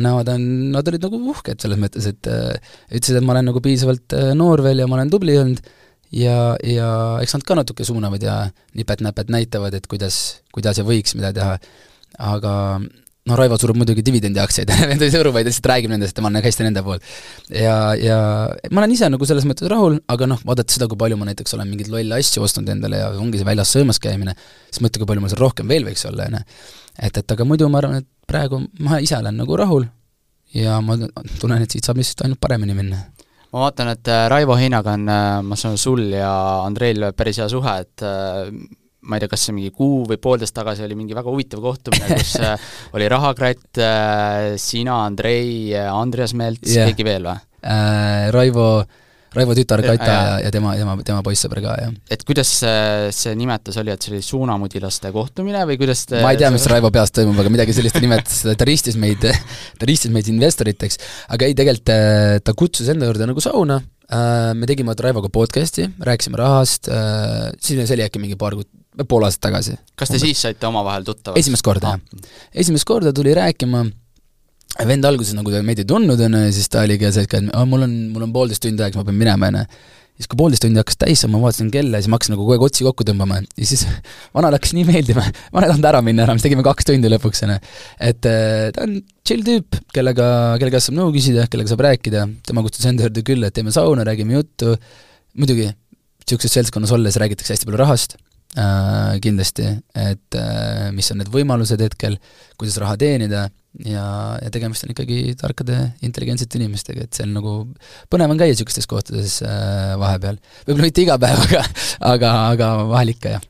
näod on, nad olid nagu uhked selles mõttes, et äh, ütlesid, et ma olen nagu piisavalt noor veel ja ma olen tubli olnud. Ja, ja eks nad ka natuke suunavad ja nipet-näpet näitavad, et kuidas, kuidas ja võiks mida teha aga no Raivo surub muidugi dividendiaktsiaid ta ei suru, vaid lihtsalt räägib nendest ja ma olen hästi nende poolt. ja, ja ma olen ise nagu selles mõttes rahul, aga noh, vaadates seda, kui palju ma näiteks olen mingeid lolle asju ostnud endale ja ongi see väljas söömas käimine, siis mõtle, kui palju mul seal rohkem veel võiks olla, on ju. et, et aga muidu ma arvan, et praegu ma ise olen nagu rahul ja ma tunnen, et siit saab lihtsalt ainult paremini minna ma vaatan, et äh, Raivo Heinaga on, äh, ma saan aru, sul ja Andreil päris hea suhe, et äh, ma ei tea, kas see mingi kuu või poolteist tagasi oli mingi väga huvitav kohtumine, kus äh, oli Rahakratt, äh, sina, Andrei, Andreas Melts yeah., keegi veel või äh,? Raivo, Raivo tütar Kata ja- ja, ja tema, tema, tema poissõber ka, jah. et kuidas see, see nimetus oli, et see oli suunamudilaste kohtumine või kuidas te ma ei tea, mis Raivo peas toimub, aga midagi sellist ta nimetas, ta ristis meid, ta ristis meid investoriteks, aga ei, tegelikult äh, ta kutsus enda juurde nagu sauna, me tegime Raivoga podcast'i, rääkisime rahast, siis see oli äkki mingi paar kuud, pool aastat tagasi. kas te siis saite omavahel tuttavaks? esimest korda, Ah. jah. esimest korda tuli rääkima, vend alguses nagu ta meid ei tundnud, on ju, siis ta oligi see, et aa, mul on, mul on poolteist tundi aega, siis ma pean minema, on ju. siis kui poolteist tundi hakkas täis saama, ma vaatasin kella ja siis ma hakkasin nagu kogu aeg otsi kokku tõmbama ja siis vanale hakkas nii meeldima, vanem ei tahtnud ära minna enam, siis tegime kaks tundi lõpuks, on ju. et äh, ta on chill tüüp, kellega, kelle käest saab nõu küsida, kellega saab rääkida, tema kutsus enda juurde külla, et teeme sauna, räägime juttu, muidugi, niisuguses seltskonnas olles räägitakse hästi palju rahast kindlasti, et äh, mis on need võimalused hetkel, kuidas raha teenida ja, ja tegemist on ikkagi tarkade, intelligentsete inimestega, et see on nagu, põnev on käia niisugustes kohtades äh, vahepeal. võib-olla mitte iga päev, aga, aga, aga vahel ikka, jah.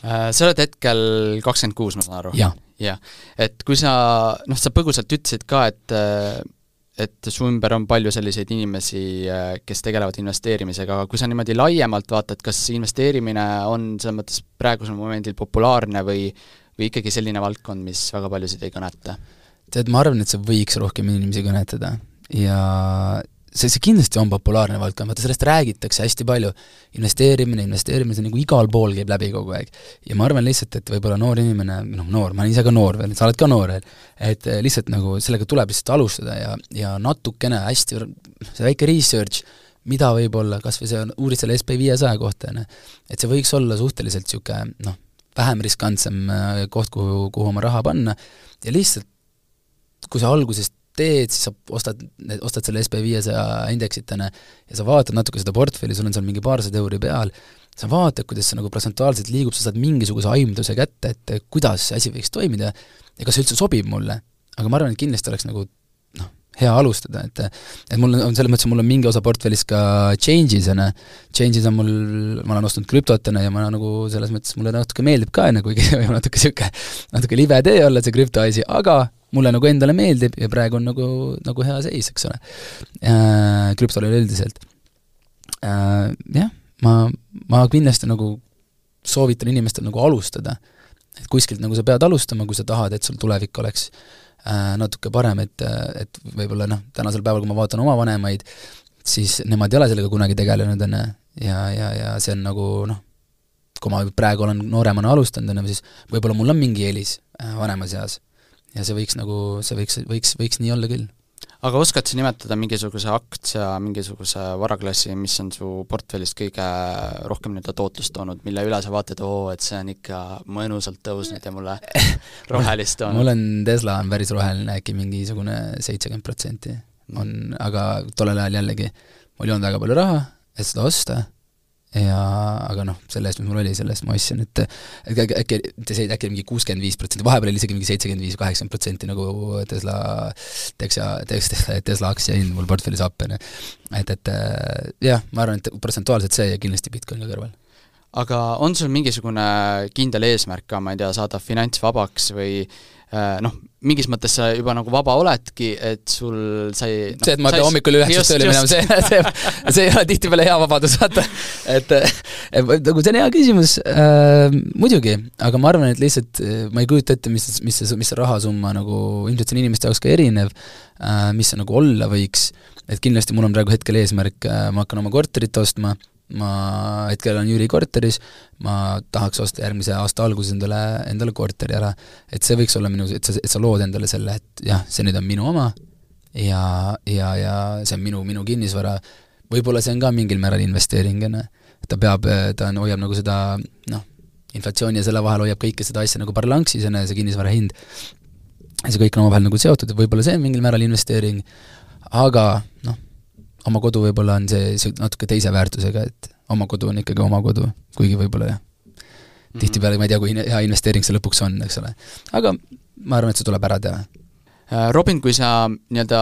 Äh, sa oled hetkel kakskümmend kuus, ma saan aru? jah. jah, et kui sa, noh, sa põgusalt ütlesid ka, et et su ümber on palju selliseid inimesi, kes tegelevad investeerimisega, aga kui sa niimoodi laiemalt vaatad, kas investeerimine on selles mõttes praegusel momendil populaarne või või ikkagi selline valdkond, mis väga paljusid ei kõneta? tead, ma arvan, et see võiks rohkem inimesi kõnetada ja see, see kindlasti on populaarne valdkond, vaata sellest räägitakse hästi palju. investeerimine, investeerimine, see nagu igal pool käib läbi kogu aeg. ja ma arvan lihtsalt, et võib-olla noor inimene, noh noor, ma olen ise ka noor veel, sa oled ka noor veel, et eh, lihtsalt nagu sellega tuleb lihtsalt alustada ja, ja natukene hästi, see väike research, mida võib-olla, kas või see, uurid selle SB viiesaja kohta, on ju, et see võiks olla suhteliselt niisugune noh, vähem riskantsem äh, koht, kuhu, kuhu oma raha panna ja lihtsalt kui sa alguses teed, siis sa ostad, ostad selle SB viiesaja indeksit, on ju, ja sa vaatad natuke seda portfelli, sul on seal mingi paarsada euri peal, sa vaatad, kuidas see nagu protsentuaalselt liigub, sa saad mingisuguse aimduse kätte, et kuidas see asi võiks toimida ja kas see üldse sobib mulle. aga ma arvan, et kindlasti oleks nagu noh, hea alustada, et et mul on selles mõttes, mul on mingi osa portfellis ka changes, on ju, changes on mul, ma olen ostnud krüptot, on ju, ja ma nagu selles mõttes mulle natuke meeldib ka, ju, kuigi natuke niisugune, natuke libe tee olla see krüpto asi, aga mulle nagu endale meeldib ja praegu on nagu, nagu hea seis, eks ole äh,, krüptol üleüldiselt äh,. Jah, ma, ma kindlasti nagu soovitan inimestel nagu alustada. et kuskilt nagu sa pead alustama, kui sa tahad, et sul tulevik oleks äh, natuke parem, et, et võib-olla noh, tänasel päeval, kui ma vaatan oma vanemaid, siis nemad ei ole sellega kunagi tegelenud, on ju, ja, ja, ja see on nagu noh, kui ma praegu olen nooremana alustanud, on ju, siis võib-olla mul on mingi eelis äh, vanemas eas ja see võiks nagu, see võiks, võiks, võiks nii olla küll. aga oskad sa nimetada mingisuguse aktsia, mingisuguse varaklassi, mis on su portfellist kõige rohkem nii-öelda tootlust toonud, mille üle sa vaatad, oo, et see on ikka mõnusalt tõusnud ja mulle rohelist toonud? mul on, Tesla on päris roheline, äkki mingisugune seitsekümmend protsenti on, aga tollel ajal jällegi, mul ei olnud väga palju raha, et seda osta ja aga noh, selle eest, mis mul oli, selle eest ma ostsin, et äkki, äkki, te said äkki mingi kuuskümmend viis protsenti, vahepeal oli isegi mingi seitsekümmend viis, kaheksakümmend protsenti nagu Tesla Tesla, Tesla, Tesla aktsia hind mul portfellis ju. et, et jah, ma arvan, et protsentuaalselt see ja kindlasti Bitcoin ka kõrval. aga on sul mingisugune kindel eesmärk ka, ma ei tea, saada finantsvabaks või noh, mingis mõttes sa juba nagu vaba oledki, et sul sa ei no, see, et ma pean hommikul üheksast tööle minema, see, see, see ei ole tihtipeale hea vabadus, vaata. et, et nagu see on hea küsimus äh,, muidugi, aga ma arvan, et lihtsalt ma ei kujuta ette, mis, mis see, mis see rahasumma nagu, ilmselt see on inimeste jaoks ka erinev äh,, mis see nagu olla võiks, et kindlasti mul on praegu hetkel eesmärk äh,, ma hakkan oma korterit ostma, ma hetkel olen Jüri korteris, ma tahaks osta järgmise aasta alguses endale, endale korteri ära. et see võiks olla minu, et sa, et sa lood endale selle, et jah, see nüüd on minu oma ja, ja, ja see on minu, minu kinnisvara, võib-olla see on ka mingil määral investeering, on ju. ta peab, ta on, hoiab nagu seda noh, inflatsiooni ja selle vahel hoiab kõike seda asja nagu parlanksis, on ju, see kinnisvara hind. ja see kõik on omavahel nagu seotud, et võib-olla see on mingil määral investeering, aga noh, oma kodu võib-olla on see, see natuke teise väärtusega, et oma kodu on ikkagi oma kodu, kuigi võib-olla jah -hmm., tihtipeale ma ei tea, kui hea investeering see lõpuks on, eks ole. aga ma arvan, et see tuleb ära teha. Robin, kui sa nii-öelda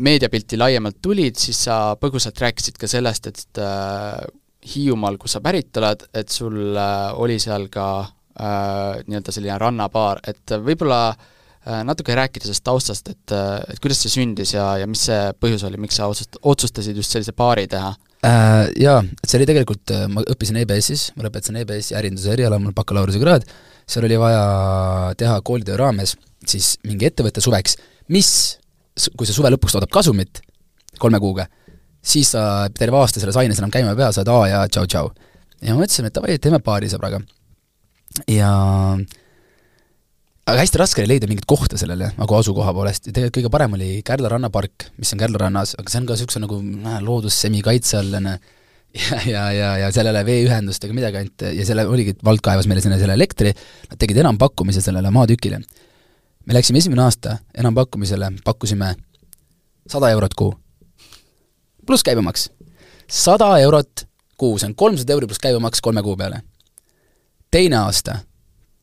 meediapilti laiemalt tulid, siis sa põgusalt rääkisid ka sellest, et äh, Hiiumaal, kus sa pärit oled, et sul äh, oli seal ka äh, nii-öelda selline rannabaar, et võib-olla äh, natuke rääkida sellest taustast, et, et kuidas see sündis ja, ja mis see põhjus oli, miks sa otsust-, otsustasid just sellise baari teha? äh,? Jaa, see oli tegelikult, äh, ma õppisin EBS-is, ma lõpetasin EBS-i ärinduse eriala, mul bakalaureusekraad, seal oli vaja teha koolitöö raames siis mingi ettevõte suveks, mis, kui see suve lõpuks toodab kasumit kolme kuuga, siis sa terve aasta selles aines enam käima ei pea, saad A ja tšau-tšau. ja mõtlesime, et davai, teeme paari sõbraga. ja aga hästi raske oli leida mingit kohta sellele nagu asukoha poolest ja tegelikult kõige parem oli Kärdla rannapark, mis on Kärdla rannas, aga see on ka niisuguse nagu äh, loodussemi kaitse all, on ju, ja, ja, ja, ja sellele veeühendust ega midagi ainult ja selle oligi, vald kaevas meile sinna selle elektri, nad tegid enampakkumise sellele maatükile. me läksime esimene aasta enampakkumisele, pakkusime sada eurot kuu. pluss käibemaks. sada eurot kuu, see on kolmsada euri pluss käibemaks kolme kuu peale. teine aasta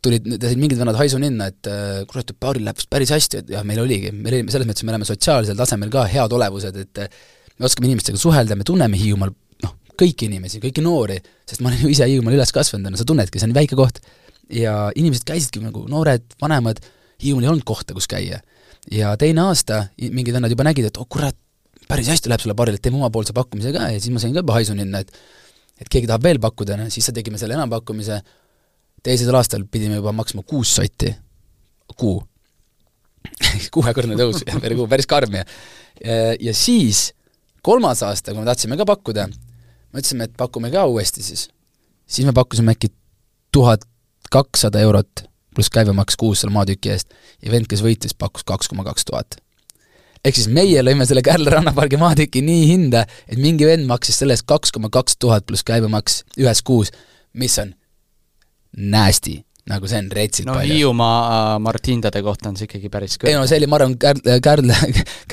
tulid, said mingid vennad haisu ninna, et äh, kurat, paaril läheb päris hästi, et jah, meil oligi, meil oli, selles mõttes me oleme sotsiaalsel tasemel ka head olevused, et äh, me oskame inimestega suhelda, me tunneme Hiiumaal noh, kõiki inimesi, kõiki noori, sest ma olen ju ise Hiiumaal üles kasvanud, no sa tunnedki, see on väike koht. ja inimesed käisidki nagu noored, vanemad, Hiiumaal ei olnud kohta, kus käia. ja teine aasta mingid vennad juba nägid, et oh kurat, päris hästi läheb sulle paarile, teeme omapoolse pakkumise ka ja siis ma sain ka juba haisu ninna, et et keegi tahab veel pakkuda, noh siis tegime selle enampakkumise, teisel aastal pidime juba maksma kuus sotti kuu kuuekordne tõus päris karm ja ja siis kolmas aasta, kui me tahtsime ka pakkuda, mõtlesime, et pakume ka uuesti siis. siis me pakkusime äkki tuhat kakssada eurot pluss käibemaks kuus selle maatüki eest ja vend, kes võitis, pakkus kaks koma kaks tuhat. ehk siis meie lõime selle Kärla rannapargi maatüki nii hinda, et mingi vend maksis selle eest kaks koma kaks tuhat pluss käibemaks ühes kuus, mis on nasty, nagu see on retsilt no palju. Hiiumaa äh, Martindade kohta on see ikkagi päris ei no see oli, ma arvan, Kärl-, Kärl-,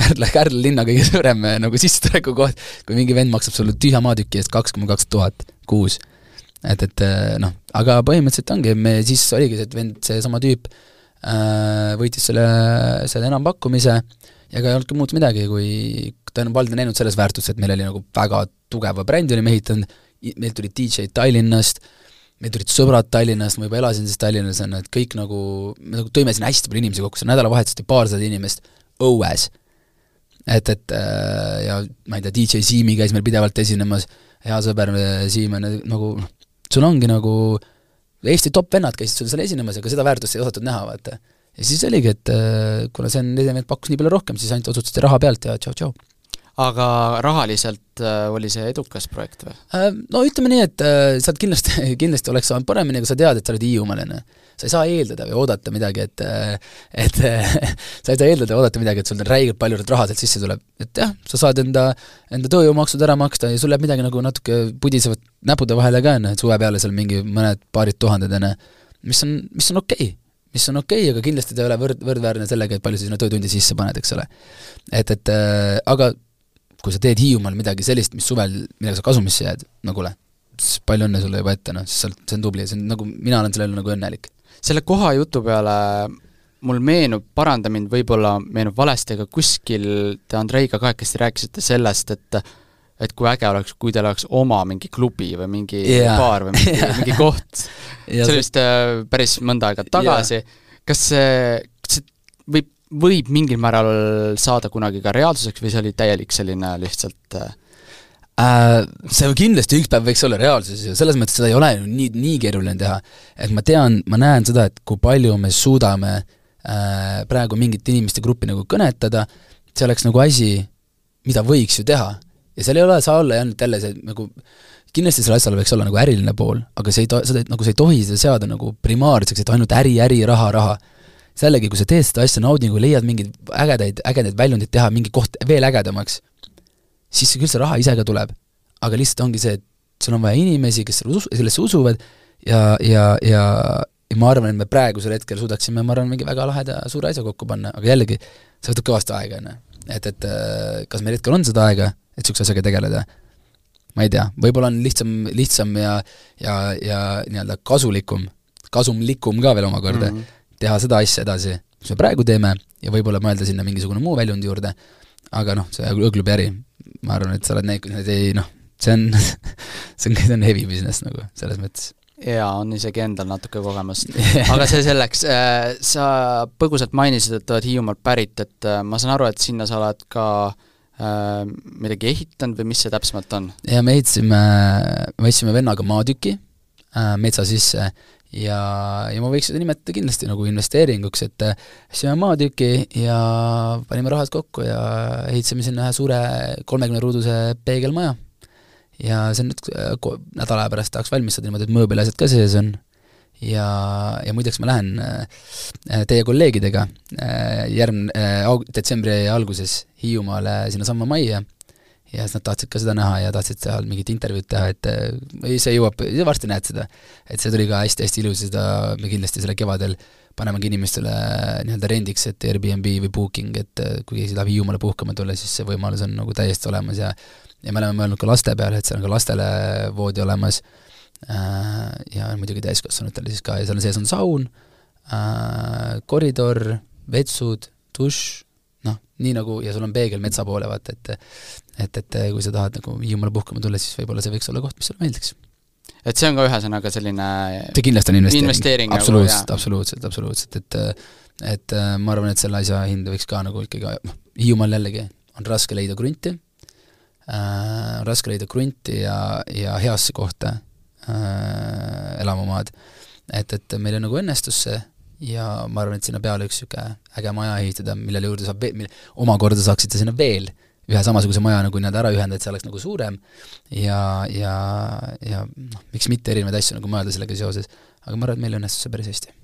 Kärl-, Kärl linna kõige suurem äh, nagu sissetuleku koht, kui mingi vend maksab sulle tühja maatüki eest kaks koma kaks tuhat kuus. et, et äh, noh, aga põhimõtteliselt ongi, me siis oligi see, et vend, seesama tüüp äh, võitis selle, selle enampakkumise ja ega ei olnudki muud midagi, kui ta on valdne näinud selles väärtuses, et meil oli nagu väga tugeva brändi olime ehitanud, meil tulid DJ-d Tallinnast, meil tulid sõbrad Tallinnast, ma juba elasin siis Tallinnas, on ju, et kõik nagu, me nagu tõime sinna hästi palju inimesi kokku, see nädalavahetusel oli paarsada inimest õues. et, et äh, ja ma ei tea, DJ Siimi käis meil pidevalt esinemas, hea sõber äh, Siim on nagu sul ongi nagu Eesti top vennad käisid sul seal esinemas, aga seda väärtust ei osatud näha, vaata. ja siis oligi, et äh, kuna see on, pakkus nii palju rohkem, siis ainult otsustati raha pealt ja tšau-tšau aga rahaliselt äh, oli see edukas projekt või? Äh, no ütleme nii, et äh, sealt kindlasti, kindlasti oleks saanud paremini, aga sa tead, et sa oled hiiumalane. sa ei saa eeldada või oodata midagi, et et sa ei saa eeldada ja oodata midagi, et sul räigelt palju raha sealt sisse tuleb. et jah, sa saad enda, enda tööjõumaksud ära maksta ja sul jääb midagi nagu natuke pudisevat näpude vahele ka, on ju, et suve peale seal mingi mõned paarid tuhanded, on ju, mis on, mis on okei okay mis on okei okay,, aga kindlasti ta ei ole võrd, võrdväärne sellega, et palju sa sinna töötundi sisse paned, eks ole. et, et äh, aga kui sa teed Hiiumaal midagi sellist, mis suvel, millega sa kasumisse jääd, no kuule, palju õnne sulle juba ette, noh, siis sealt, see on tubli, see on nagu, mina olen selle üle nagu õnnelik. selle koha jutu peale mul meenub, paranda mind, võib-olla meenub valesti, aga kuskil te Andreiga kahekesti rääkisite sellest, et et kui äge oleks, kui teil oleks oma mingi klubi või mingi yeah. baar või mingi yeah. mingi koht see oli vist äh, päris mõnda aega tagasi yeah., kas see võib mingil määral saada kunagi ka reaalsuseks või see oli täielik selline lihtsalt äh, Äh, see kindlasti üks päev võiks olla reaalsus ja selles mõttes seda ei ole ju nii, nii keeruline teha. et ma tean, ma näen seda, et kui palju me suudame äh, praegu mingit inimeste gruppi nagu kõnetada, see oleks nagu asi, mida võiks ju teha. ja seal ei ole, saa olla ainult jälle see nagu kindlasti sellel asjal võiks olla nagu äriline pool, aga see ei to-, seda, nagu sa ei tohi seda seada nagu primaarseks, et ainult äri, äri, raha, raha jällegi, kui sa teed seda asja naudingu, leiad mingeid ägedaid, ägedaid väljundeid teha mingi koht veel ägedamaks, siis küll see raha ise ka tuleb. aga lihtsalt ongi see, et sul on vaja inimesi, kes sellesse usuvad ja, ja, ja ja ma arvan, et me praegusel hetkel suudaksime, ma arvan, mingi väga laheda suure asja kokku panna, aga jällegi, see võtab kõvasti aega, on ju. et, et äh, kas meil hetkel on seda aega, et niisuguse asjaga tegeleda, ma ei tea, võib-olla on lihtsam, lihtsam ja ja, ja nii-öelda kasulikum, kasumlikum ka veel omakorda. Mm, -hmm teha seda asja edasi, mis me praegu teeme, ja võib-olla mõelda sinna mingisugune muu väljund juurde, aga noh, see õglubi äri, ma arvan, et sa oled need, need ei noh, see on see on, see on heavy business nagu, selles mõttes. Jaa, on isegi endal natuke kogemust. aga see selleks, äh, sa põgusalt mainisid, et oled Hiiumaalt pärit, et äh, ma saan aru, et sinna sa oled ka midagi ehitanud või mis see täpsemalt on? ja me ehitasime, me ostsime vennaga maatüki äh, metsa sisse ja, ja ma võiks seda nimetada kindlasti nagu investeeringuks, et ostsime maatüki ja panime rahad kokku ja ehitasime sinna ühe suure kolmekümne ruuduse peegelmaja. ja see on nüüd nädala aja pärast tahaks valmis saada niimoodi, et mööbel ja asjad ka sees on ja, ja muideks ma lähen äh, teie kolleegidega äh, järgmine äh,, detsembri alguses Hiiumaale sinnasamma majja ja siis nad tahtsid ka seda näha ja tahtsid seal mingit intervjuud teha, et ei, see jõuab, varsti näed seda. et see tuli ka hästi-hästi ilus ja seda me kindlasti selle kevadel panemegi inimestele nii-öelda rendiks, et Airbnb või Booking, et kui keegi tahab Hiiumaale puhkama tulla, siis see võimalus on nagu täiesti olemas ja ja me oleme mõelnud ka laste peale, et seal on ka lastele voodi olemas Äh, ja muidugi täiskasvanutele siis ka ja seal sees on saun, äh, koridor, vetsud, dušš, noh, nii nagu, ja sul on peegel metsa poole, vaata, et et, et kui sa tahad nagu Hiiumaale puhkama tulla, siis võib-olla see võiks olla koht, mis sulle meeldiks. et see on ka ühesõnaga selline see kindlasti on investeering, investeering, nagu, absoluutselt absoluutselt, absoluutselt, et et ma arvan, et selle asja hinda võiks ka nagu ikkagi noh, Hiiumaal jällegi on raske leida krunti äh,, raske leida krunti ja, ja heasse kohta äh, elamumaad. et, et meil nagu õnnestus see ja ma arvan, et sinna peale üks niisugune äge maja ehitada, millele juurde saab mille omakorda saaksite sinna veel ühe samasuguse maja nagu nii-öelda ära ühendada, et see oleks nagu suurem ja, ja, ja noh, miks mitte erinevaid asju nagu mõelda sellega seoses, aga ma arvan, et meil õnnestus see päris hästi.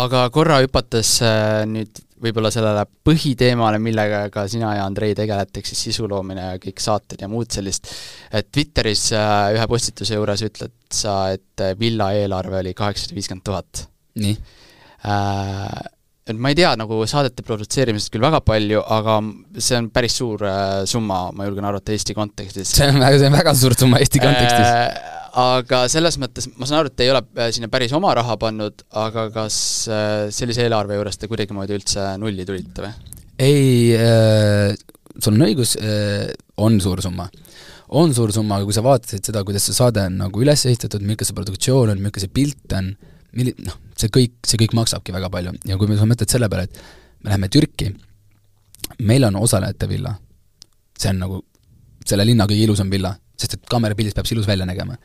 aga korra hüpates äh, nüüd võib-olla sellele põhiteemale, millega ka sina ja Andrei tegelete, ehk siis sisu loomine ja kõik saated ja muud sellist, et Twitteris äh, ühe postituse juures ütled sa, et äh, villa eelarve oli kaheksasada viiskümmend tuhat. Nii äh,? Ma ei tea nagu saadete produtseerimisest küll väga palju, aga see on päris suur äh, summa, ma julgen arvata, Eesti kontekstis. see on väga, see on väga suur summa Eesti kontekstis äh, aga selles mõttes, ma saan aru, et te ei ole äh, sinna päris oma raha pannud, aga kas äh, sellise eelarve juures te kuidagimoodi üldse nulli tulite või? ei äh,, sul on õigus äh,, on suur summa. on suur summa, aga kui sa vaatasid seda, kuidas see saade on nagu üles ehitatud, milline see produktsioon on, milline see pilt on, milli-, noh, see kõik, see kõik maksabki väga palju. Ja kui sa mõtled selle peale, et me läheme Türki, meil on osalejate villa, see on nagu selle linna kõige ilusam villa, sest et kaamerapildis peab see ilus välja nägema.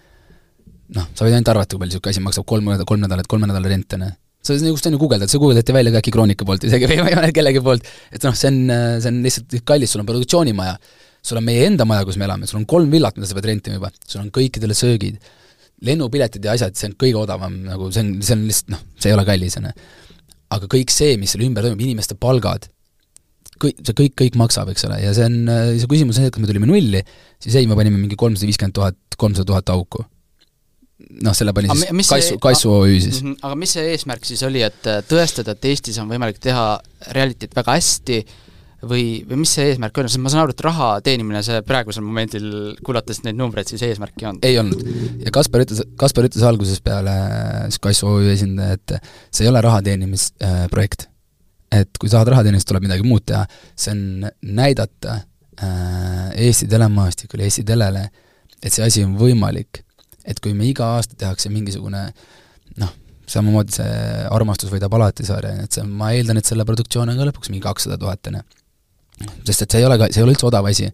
Noh, sa võid ainult arvata, kui palju niisugune asi maksab kolm, kolm nädalat, kolme nädala rent, on ju. sa just on ju guugeldad, see guugeldati välja ka äkki Kroonika poolt isegi või ma ei mäleta kellegi poolt, et noh, see on, see on lihtsalt kallis, sul on produktsioonimaja, sul on meie enda maja, kus me elame, sul on kolm villat, mida sa pead rentima juba, sul on kõikidele söögid, lennupiletid ja asjad, see on kõige odavam, nagu see on, see on lihtsalt noh, see ei ole kallis, on ju. aga kõik see, mis selle ümber toimub, inimeste palgad, kõik, see kõik, kõik maksab, eks ole, ja see on, see küsimus on see, et kui me tulime nulli, siis ei, me panime mingi kolmsada viiskümmend tuhat, kolmsada tuhat auku noh, selle pani siis mis Kaisu, Kaisu OÜ siis. -hmm, aga mis see eesmärk siis oli, et äh, tõestada, et Eestis on võimalik teha realityt väga hästi või, või mis see eesmärk on, sest ma saan aru, et raha teenimine, see praegusel momendil, kuulates neid numbreid, siis eesmärk ei olnud? ei olnud. ja Kaspar ütles, Kaspar ütles algusest peale, siis Kaisu OÜ esindaja, et see ei ole raha teenimisprojekt. et kui tahad raha teenida, siis tuleb midagi muud teha. see on näidata äh, Eesti telemaastikule, Eesti telele, et see asi on võimalik et kui me iga aasta tehakse mingisugune noh, samamoodi see Armastus võidab alati sarja, et see, ma eeldan, et selle produktsioon on ka lõpuks mingi kakssada tuhat, on ju. Sest et see ei ole ka, see ei ole üldse odav asi.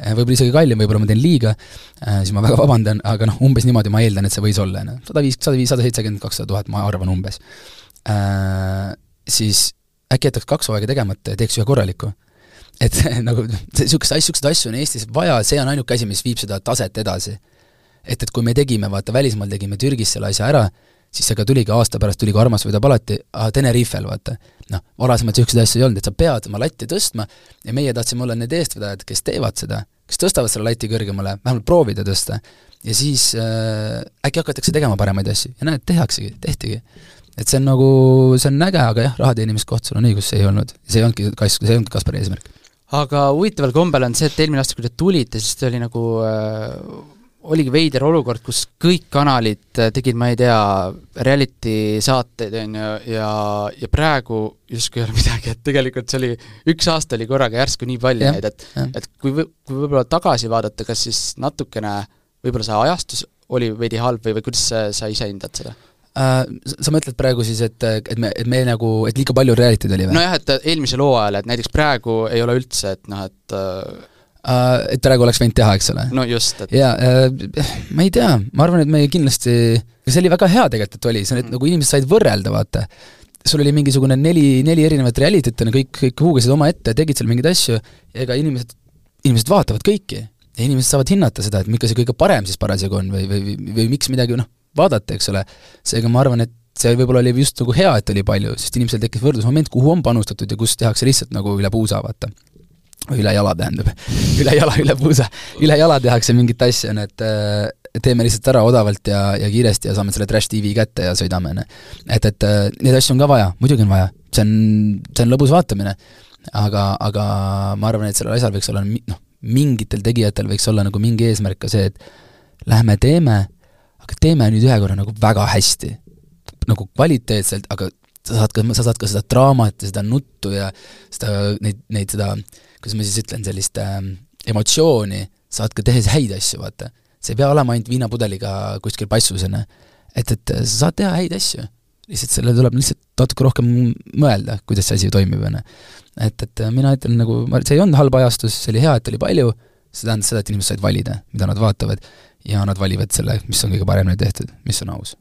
Eh, võib-olla isegi kallim, võib-olla ma teen liiga, eh, siis ma väga vabandan, aga noh, umbes niimoodi ma eeldan, et see võis olla, ju. sada viis, sada viis, sada seitsekümmend, kakssada tuhat, ma arvan umbes äh,. Siis äkki jätaks kaks hooaega tegemata ja teeks ühe korraliku et nagu niisuguseid asju, niisuguseid asju on Eestis vaja, see on ainuke asi, mis viib seda taset edasi et, et kui me tegime, vaata välismaal tegime Türgis selle asja ära, siis see ka tuligi aasta pärast, tuli ka Armas võidab alati, Tenerifel, vaata. noh, varasemalt niisuguseid asju ei olnud, et sa pead oma latti tõstma ja meie tahtsime olla need eestvedajad, kes teevad seda, kes tõstavad selle lati kõrgemale, vähemalt proovida tõsta. ja siis äh, äkki hakatakse tegema paremaid asju ja näed, tehaksegi, tehtigi. et see on nagu, see on äge, aga jah, raha teenimiskoht, sul on õigus, see ei olnud, see ei olnudki Kas-, see ei olnud Kaspari eesmärk. aga huvitaval kombel on see, et eelmine aasta, kui te tulite, siis ta oli nagu äh oligi veider olukord, kus kõik kanalid äh, tegid, ma ei tea, reality saateid, on ju, ja, ja praegu justkui ei ole midagi, et tegelikult see oli, üks aasta oli korraga järsku nii palju neid, et et kui võ-, kui võib-olla tagasi vaadata, kas siis natukene võib-olla see ajastus oli veidi halb või, või kuidas sa, sa ise hindad seda? Uh, sa mõtled praegu siis, et, et me, et me nagu, et liiga palju reality'd oli või? nojah, et eelmisel hooajal, et näiteks praegu ei ole üldse, et noh, et uh, et praegu oleks võinud teha, eks ole? no just, et jaa uh,, ma ei tea, ma arvan, et me kindlasti, see oli väga hea tegelikult, et oli, see on, et nagu inimesed said võrrelda, vaata. sul oli mingisugune neli, neli erinevat reality't, kõik, kõik huugasid omaette, tegid seal mingeid asju, ega inimesed, inimesed vaatavad kõiki. ja inimesed saavad hinnata seda, et miks see kõige parem siis parasjagu on või, või, või, või miks midagi noh, vaadata, eks ole. seega ma arvan, et see võib-olla oli just nagu hea, et oli palju, sest inimesel tekkis võrdlusmoment, kuhu on panustatud ja kus tehakse lihtsalt nagu üle puusa, vaata. Või üle jala, tähendab üle jala, üle puusa. üle jala tehakse mingit asja, on, et äh, teeme lihtsalt ära odavalt ja, ja kiiresti ja saame selle Trash TV kätte ja sõidame, on ju. et, et äh, neid asju on ka vaja, muidugi on vaja, see on, see on lõbus vaatamine. aga, aga ma arvan, et sellel asjal võiks olla noh, mingitel tegijatel võiks olla nagu mingi eesmärk ka see, et lähme teeme aga teeme nüüd ühe korra nagu väga hästi. nagu kvaliteetselt, aga sa saad ka, sa saad ka seda draamat ja seda nuttu ja seda, neid, neid seda, kuidas ma siis ütlen, sellist äh, emotsiooni, saad ka tehes häid asju, vaata. see ei pea olema ainult viinapudeliga kuskil passus, on ju. et, et sa saad teha häid asju. lihtsalt sellele tuleb lihtsalt natuke rohkem mõelda, kuidas see asi toimib, on ju. et, et mina ütlen nagu, see ei olnud halb ajastus, see oli hea, et oli palju, see tähendas seda, et inimesed said valida, mida nad vaatavad ja nad valivad selle, mis on kõige paremini tehtud, mis on aus.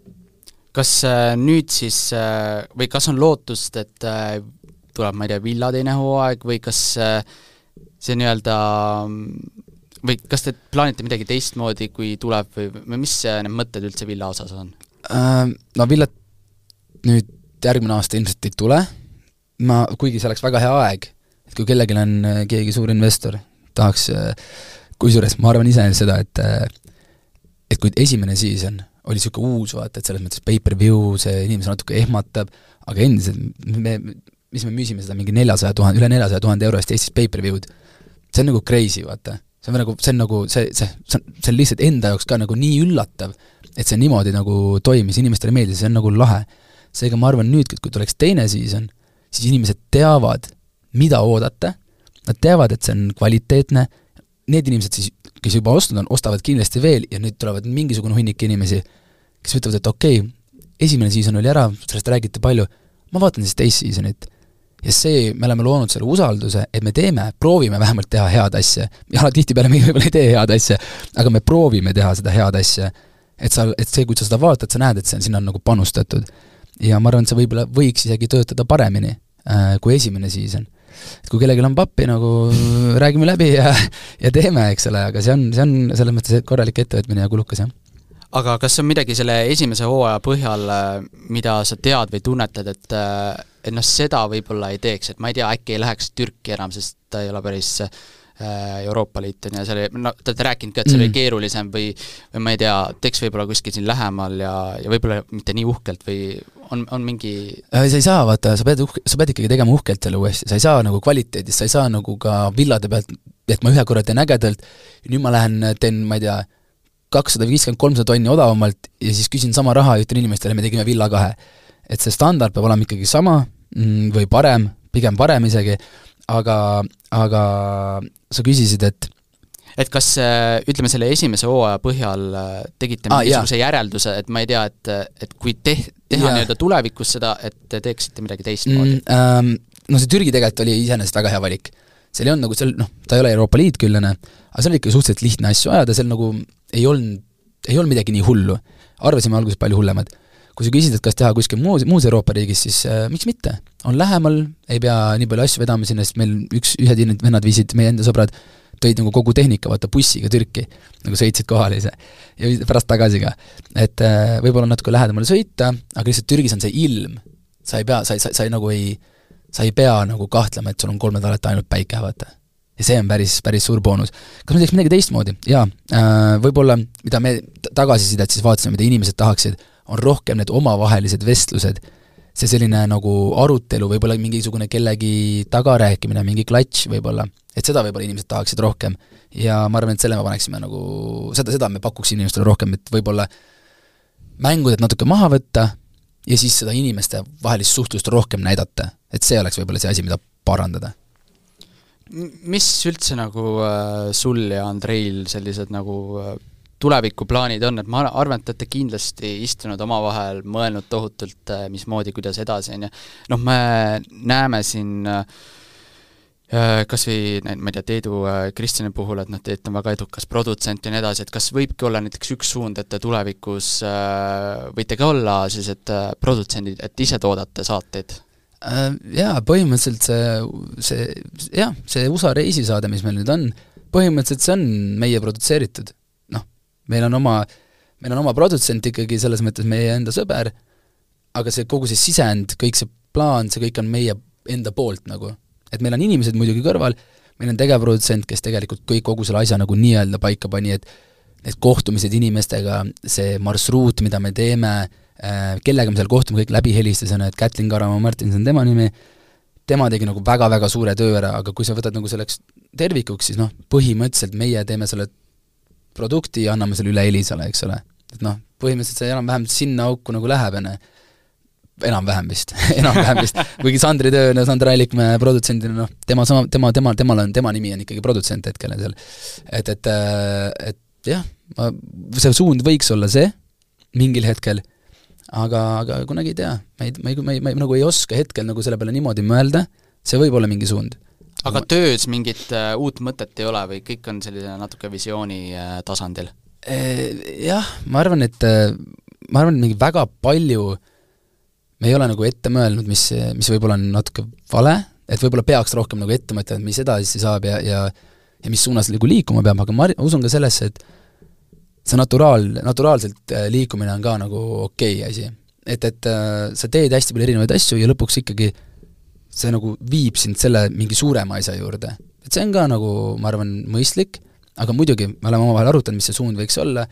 kas äh, nüüd siis äh, või kas on lootust, et äh, tuleb, ma ei tea, Villa teine hooaeg või kas äh, see nii-öelda või kas te plaanite midagi teistmoodi, kui tuleb või, või mis äh, need mõtted üldse Villa osas on äh,? No Villat nüüd järgmine aasta ilmselt ei tule, ma, kuigi see oleks väga hea aeg, et kui kellelgi on äh, keegi suur investor, tahaks kusjuures ma arvan ise seda, et et kui esimene season oli niisugune uus, vaata, et selles mõttes pay-per-view, see inimesi natuke ehmatab, aga endiselt me, mis me müüsime seda mingi neljasaja tuhande, üle neljasaja tuhande euro eest Eestis pay-per-view'd, see on nagu crazy, vaata. see on nagu, see on nagu, see, see, see on, see on lihtsalt enda jaoks ka nagu nii üllatav, et see niimoodi nagu toimis, inimestele meeldis, see on nagu lahe. seega ma arvan nüüd, kui tuleks teine season, siis inimesed teavad, mida oodata, nad teavad, et see on kvaliteetne, need inimesed siis kes juba ostnud on, ostavad kindlasti veel ja nüüd tulevad mingisugune hunnik inimesi, kes ütlevad, et okei okay,, esimene season oli ära, sellest räägiti palju, ma vaatan siis teist seasonit. Ja see, me oleme loonud selle usalduse, et me teeme, proovime vähemalt teha head asja. ja tihtipeale me võib-olla ei tee head asja, aga me proovime teha seda head asja. et sa, et see, kui sa seda vaatad, sa näed, et see on, sinna on nagu panustatud. ja ma arvan, et see võib-olla võiks isegi töötada paremini äh, kui esimene season et kui kellelgi on pappi, nagu räägime läbi ja, ja teeme, eks ole, aga see on, see on selles mõttes korralik ettevõtmine ja kulukas, jah aga kas on midagi selle esimese hooaja põhjal, mida sa tead või tunnetad, et et noh, seda võib-olla ei teeks, et ma ei tea, äkki ei läheks Türki enam, sest ta ei ole päris äh, Euroopa Liit on ju, seal, no te olete rääkinud ka, et mm. oli keerulisem või või ma ei tea, teeks võib-olla kuskil siin lähemal ja, ja võib-olla mitte nii uhkelt või on, on mingi äh, sa ei saa, vaata, sa pead uhke, sa pead ikkagi tegema uhkelt selle uuesti, sa ei saa nagu kvaliteedist, sa ei saa nagu ka villade pealt, et ma ühe korra teen ägedalt, nüüd ma lähen teen, ma ei tea, kakssada viiskümmend, kolmsada tonni odavamalt ja siis küsin sama raha ja ütlen inimestele, me tegime villa kahe. et see standard peab olema ikkagi sama mm, või parem, pigem parem isegi, aga, aga sa küsisid, et et kas ütleme, selle esimese hooaja põhjal äh, tegite ah, mingisuguse ah, järelduse, et ma ei tea, et, et kui te-, teha nii-öelda tulevikus seda, et te teeksite midagi teistmoodi mm,? Ähm, no see Türgi tegelikult oli iseenesest väga hea valik. seal ei olnud nagu seal, noh, ta ei ole Euroopa Liit küll, on ju, aga seal oli ikka suhteliselt lihtne asju ajada, seal nagu ei olnud, ei olnud midagi nii hullu. arvasime alguses palju hullemad. Kui sa küsid, et kas teha kuskil muus, muus Euroopa riigis, siis äh, miks mitte? on lähemal, ei pea nii palju asju vedama sinna, sest meil üks, ühed vennad viisid, meie enda sõbrad, tõid nagu kogu tehnika, vaata, bussiga Türki, nagu sõitsid kohale ise ja pärast tagasi ka. et äh, võib-olla natuke lähedamale sõita, aga lihtsalt Türgis on see ilm, sa ei pea, sa ei, sa, sa ei nagu ei, sa ei pea nagu kahtlema, et sul on kolm nädalat ainult päike, vaata. ja see on päris, päris suur boonus. kas me teeks midagi teistmoodi? jaa äh,, võib-olla, mida me tagasisidet siis vaatasime, mida inimesed tahaksid, on rohkem need omavahelised vestlused see selline nagu arutelu, võib-olla mingisugune kellegi tagarääkimine, mingi klatš võib-olla, et seda võib-olla inimesed tahaksid rohkem. ja ma arvan, et selle me paneksime nagu, seda, seda me pakuks inimestele rohkem, et võib-olla mängudelt natuke maha võtta ja siis seda inimeste vahelist suhtlust rohkem näidata. et see oleks võib-olla see asi, mida parandada. mis üldse nagu äh, sul ja Andreil sellised nagu äh, tulevikuplaanid on, et ma arvan, et te olete kindlasti istunud omavahel, mõelnud tohutult, mismoodi, kuidas edasi, on ju. noh, me näeme siin äh, Äh, kas või ma ei tea, Teedu äh, Kristjani puhul, et noh, Teet on väga edukas produtsent ja nii edasi, et kas võibki olla näiteks üks suund, et te tulevikus äh, võite ka olla sellised produtsendid, et ise toodate saateid? Jaa, põhimõtteliselt see, see, jah, see USA reisisaade, mis meil nüüd on, põhimõtteliselt see on meie produtseeritud. Meil on oma, meil on oma produtsent ikkagi, selles mõttes meie enda sõber, aga see, kogu see sisend, kõik see plaan, see kõik on meie enda poolt nagu. Et meil on inimesed muidugi kõrval, meil on tegevprodutsent, kes tegelikult kõik, kogu selle asja nagu nii-öelda paika pani, et need kohtumised inimestega, see marsruut, mida me teeme, äh, kellega me seal kohtume, kõik läbi helistasin, et Kätlin Karamaa Martinson, tema nimi, tema tegi nagu väga-väga suure töö ära, aga kui sa võtad nagu selleks tervikuks, siis noh, põhimõtteliselt meie teeme selle produkti ja anname selle üle Elisale, eks ole. et noh, põhimõtteliselt see enam-vähem sinna auku nagu läheb, on ju enam-vähem vist enam-vähem vist, kuigi Sandri töö, no Sandra Allikmäe produtsendina, noh, tema sama, tema, tema, temal on, tema nimi on ikkagi produtsent hetkel seal. et, et, et jah, see suund võiks olla see, mingil hetkel, aga, aga kunagi ei tea, ma ei, ma ei, ma ei, ma ei, nagu ei oska hetkel nagu selle peale niimoodi mõelda, see võib olla mingi suund. Aga töös mingit uh, uut mõtet ei ole või kõik on sellise natuke visiooni uh, tasandil? Jah, ma arvan, et ma arvan, et mingi väga palju äh, me ei ole nagu ette mõelnud, mis, mis võib-olla on natuke vale, et võib-olla peaks rohkem nagu ette mõtlema, et mis edasi saab ja, ja ja mis suunas nagu liikuma peab, aga ma usun ka sellesse, et see naturaal, naturaalselt äh, liikumine on ka nagu okei okay asi. et, et äh, sa teed hästi palju erinevaid asju ja lõpuks ikkagi see nagu viib sind selle mingi suurema asja juurde. et see on ka nagu, ma arvan, mõistlik, aga muidugi, me oleme omavahel arutanud, mis see suund võiks olla,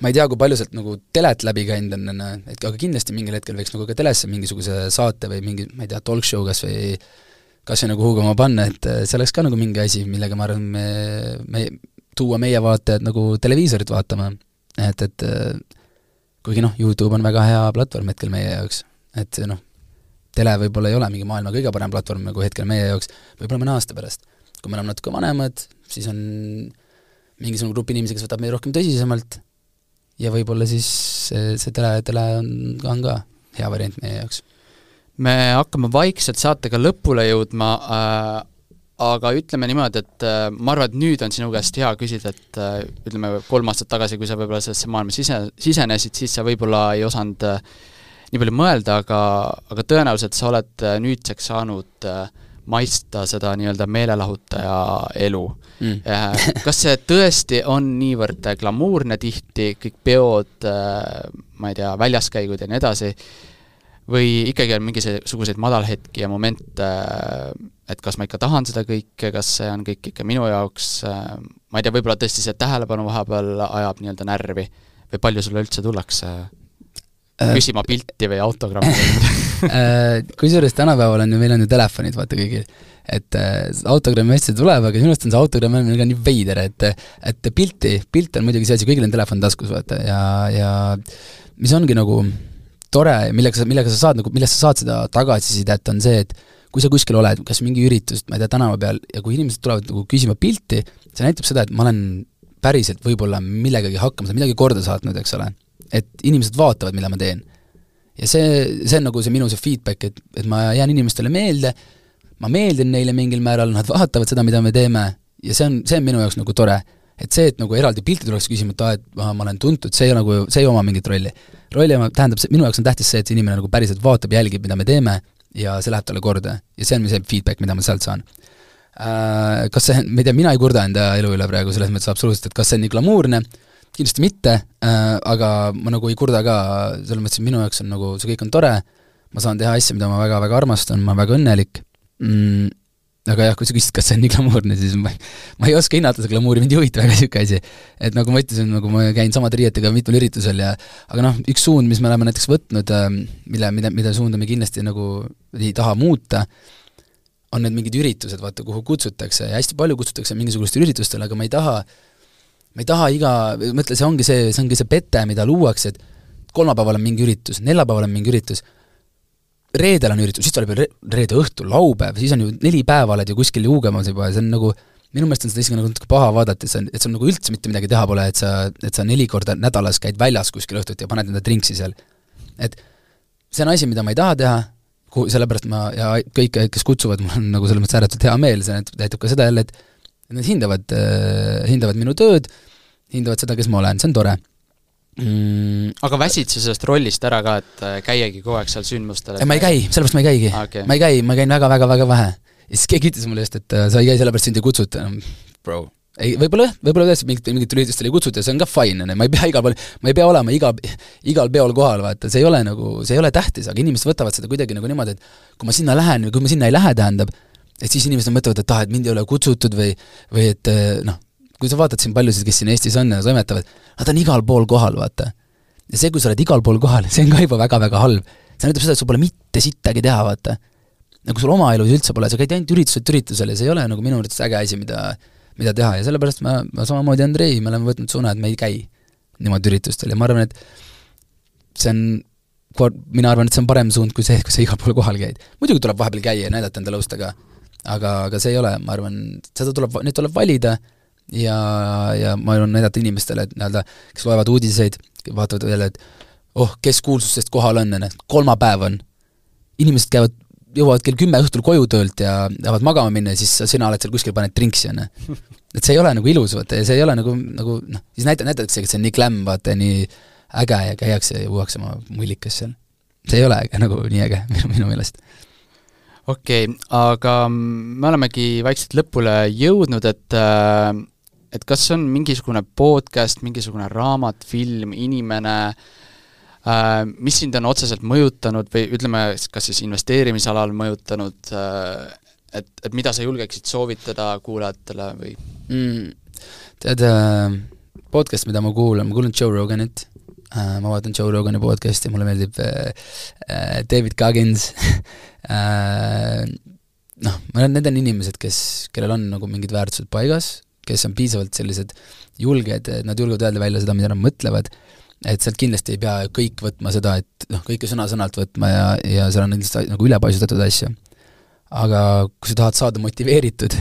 ma ei tea, kui palju sealt nagu telet läbi käinud on, on ju, et aga kindlasti mingil hetkel võiks nagu ka telesse mingisuguse saate või mingi, ma ei tea, talk show kas või kas või nagu huugama panna, et äh, see oleks ka nagu mingi asi, millega ma arvan, me, me, tuua meie vaatajad nagu televiisorit vaatama. et, et äh, kuigi noh, YouTube on väga hea platvorm hetkel meie jaoks, et noh, tele võib-olla ei ole mingi maailma kõige parem platvorm nagu hetkel meie jaoks, võib-olla mõne aasta pärast. kui me oleme natuke vanemad, siis on mingisugune grupp inimesi, kes võtab meid rohkem tõsisemalt ja võib-olla siis see, see tele, tele on, on ka hea variant meie jaoks. me hakkame vaikselt saatega lõpule jõudma äh,, aga ütleme niimoodi, et äh, ma arvan, et nüüd on sinu käest hea küsida, et äh, ütleme, kolm aastat tagasi, kui sa võib-olla sellesse maailma sise, sisenesid, siis sa võib-olla ei osanud äh, nii palju mõelda, aga, aga tõenäoliselt sa oled äh, nüüdseks saanud äh, maista seda nii-öelda meelelahutaja elu. Mm.. Äh, kas see tõesti on niivõrd glamuurne tihti, kõik peod, ma ei tea, väljaskäigud ja nii edasi, või ikkagi on mingisuguseid madalhetki ja momente, et kas ma ikka tahan seda kõike, kas see on kõik ikka minu jaoks, ma ei tea, võib-olla tõesti see tähelepanu vahepeal ajab nii-öelda närvi või palju sulle üldse tullakse küsima pilti või autogrammi Äh, kusjuures tänapäeval on ju, meil on ju telefonid, vaata kõigil. et äh, autogrammi asja tuleb, aga minu arust on see autogramm on ka nii veider, et et pilti, pilt on muidugi see asi, kõigil on telefon taskus, vaata, ja, ja mis ongi nagu tore, millega sa, millega sa saad nagu, millest sa saad seda tagasisidet, on see, et kui sa kuskil oled, kas mingi üritus, ma ei tea, tänava peal, ja kui inimesed tulevad nagu küsima pilti, see näitab seda, et ma olen päriselt võib-olla millegagi hakkama saanud, midagi korda saatnud, eks ole. Et inimesed vaatavad, mida ma teen ja see, see on nagu see minu see feedback, et, et ma jään inimestele meelde, ma meeldin neile mingil määral, nad vaatavad seda, mida me teeme ja see on, see on minu jaoks nagu tore. et see, et nagu eraldi pilti tuleks küsima, et aa, et aha, ma olen tuntud, see ei nagu, see ei oma mingit rolli. rolli oma, tähendab, minu jaoks on tähtis see, et see inimene nagu päriselt vaatab, jälgib, mida me teeme ja see läheb talle korda ja see on see feedback, mida ma sealt saan äh, kas see, ma ei tea, mina ei kurda enda elu üle praegu selles mõttes absoluutselt, et kas see on nii glamuurne, kindlasti mitte äh,, aga ma nagu ei kurda ka, selles mõttes, et minu jaoks on nagu, see kõik on tore, ma saan teha asju, mida ma väga-väga armastan, ma olen väga õnnelik mm,, aga jah, kui sa küsid, kas see on nii glamuurne, siis ma, ma ei oska hinnata seda glamuuri, mind ei huvita väga niisugune asi. et nagu ma ütlesin, nagu ma käin samade riietega mitmel üritusel ja aga noh, üks suund, mis me oleme näiteks võtnud, ähm, mille, mida, mida suunda me kindlasti nagu ei taha muuta, on need mingid üritused, vaata, kuhu kutsutakse ja hästi palju kutsutakse mingisugustele üritustele, aga ma ei taha äh, ma ei taha iga, mõtle, see ongi see, see ongi see pete, mida luuakse, et kolmapäeval on mingi üritus, neljapäeval on mingi üritus, reedel on üritus, siis tuleb veel re-, reede õhtul, laupäev, siis on ju neli päeva oled ju kuskil juugemas juba ja see on nagu, minu meelest on seda isegi nagu natuke paha vaadata, et sa, et sul nagu üldse mitte midagi teha pole, et sa, et sa neli korda nädalas käid väljas kuskil õhtuti ja paned enda trinksi seal. et see on asi, mida ma ei taha teha, sellepärast ma ja kõik, kes kutsuvad, mul on nagu selles mõttes ääretult hea meel, see näitab ka seda jälle, et et nad hindavad äh,, hindavad minu tööd, hindavad seda, kes ma olen, see on tore mm.. aga väsid sa sellest rollist ära ka, et äh, käiagi kogu aeg seal sündmustel? ma ei käi, sellepärast ma ei käigi okay.. ma ei käi, ma käin väga-väga-väga vähe. ja siis keegi ütles mulle just, et äh, sa ei käi sellepärast, sind ei kutsuta. Bro, ei, võib-olla jah, võib-olla tõesti mingit, mingitele üritustele ei kutsuta ja see on ka fine, on ju, ma ei pea igal pool, ma ei pea olema iga, igal peol kohal, vaata, see ei ole nagu, see ei ole tähtis, aga inimesed võtavad seda kuidagi nagu niimoodi, et kui ma sinna lähen või kui ma sinna ei lähe, tähendab, et siis inimesed mõtlevad, et ah, et mind ei ole kutsutud või, või et äh, noh, kui sa vaatad siin paljusid, kes siin Eestis on ja toimetavad, nad on igal pool kohal, vaata ja see, kui sa oled igal pool kohal, see on ka juba väga-väga halb. see näitab seda, et sul pole mitte sittagi teha, vaata. nagu sul oma elus üldse pole, sa käid ainult ürituselt üritusel ja see ei ole nagu minu arvates äge asi, mida, mida teha ja sellepärast ma, ma samamoodi Andrei, me oleme võtnud suuna, et me ei käi niimoodi üritustel ja ma arvan, et see on mina arvan, et see on parem suund kui see, kui sa igal pool kohal käid. muidugi tuleb vahepeal käia ja näidata enda lõustega, aga, aga see ei ole, ma arvan, seda tuleb, neid tuleb valida ja, ja ma arvan, näidata inimestele, et nii-öelda, kes loevad uudiseid, vaatavad jälle, et oh, kes kuulsustest kohal on, on ju, kolmapäev on. inimesed käivad, jõuavad kell kümme õhtul koju töölt ja tahavad magama minna ja siis sina oled seal kuskil, paned trinksi, on ju. et see ei ole nagu ilus, vaata, ja see ei ole nagu, nagu noh, siis näita-, näidatakse, et see on nii glam, vaata, nii äge ja käiakse ja juuakse oma mullikas seal. see ei ole äge, nagu nii äge minu, minu meelest okei okay,, aga me olemegi vaikselt lõpule jõudnud, et äh, et kas on mingisugune podcast, mingisugune raamat, film, inimene äh,, mis sind on otseselt mõjutanud või ütleme, kas siis investeerimisalal mõjutanud äh,, et, et mida sa julgeksid soovitada kuulajatele või mm,? tead podcast, mida ma kuulan, ma kuulan Joe Roganit ma vaatan Joe Rogani podcasti, mulle meeldib David Coggins äh, noh, need on inimesed, kes, kellel on nagu mingid väärtused paigas, kes on piisavalt sellised julged, et nad julgevad öelda välja seda, mida nad mõtlevad, et sealt kindlasti ei pea kõik võtma seda, et noh, kõike sõna-sõnalt võtma ja, ja seal on lihtsalt nagu ülepaisutatud asju. aga kui sa tahad saada motiveeritud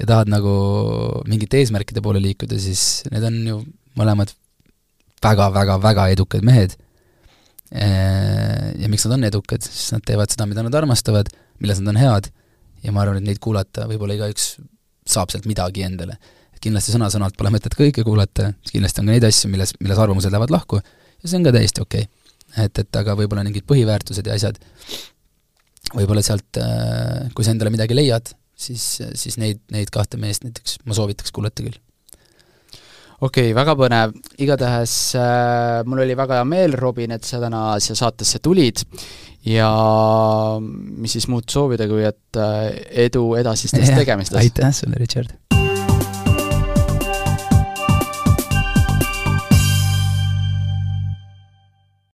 ja tahad nagu mingite eesmärkide poole liikuda, siis need on ju mõlemad väga-väga-väga edukad mehed. Ja miks nad on edukad, sest nad teevad seda, mida nad armastavad, milles nad on head. Ja ma arvan, et neid kuulata võib-olla igaüks saab sealt midagi endale. Kindlasti sõna-sõnalt pole mõtet kõike kuulata, kindlasti on ka neid asju, milles, milles arvamused lähevad lahku. Ja see on ka täiesti okei. Okay.. et, et aga võib-olla mingid põhiväärtused ja asjad, võib-olla sealt, äh, kui sa endale midagi leiad, siis, siis neid, neid kahte meest näiteks ma soovitaks kuulata küll okei okay,, väga põnev, igatahes äh, mul oli väga hea meel, Robin, et sa täna siia saatesse tulid ja mis siis muud soovida, kui et äh, edu edasistes tegemistes. aitäh sulle, Richard!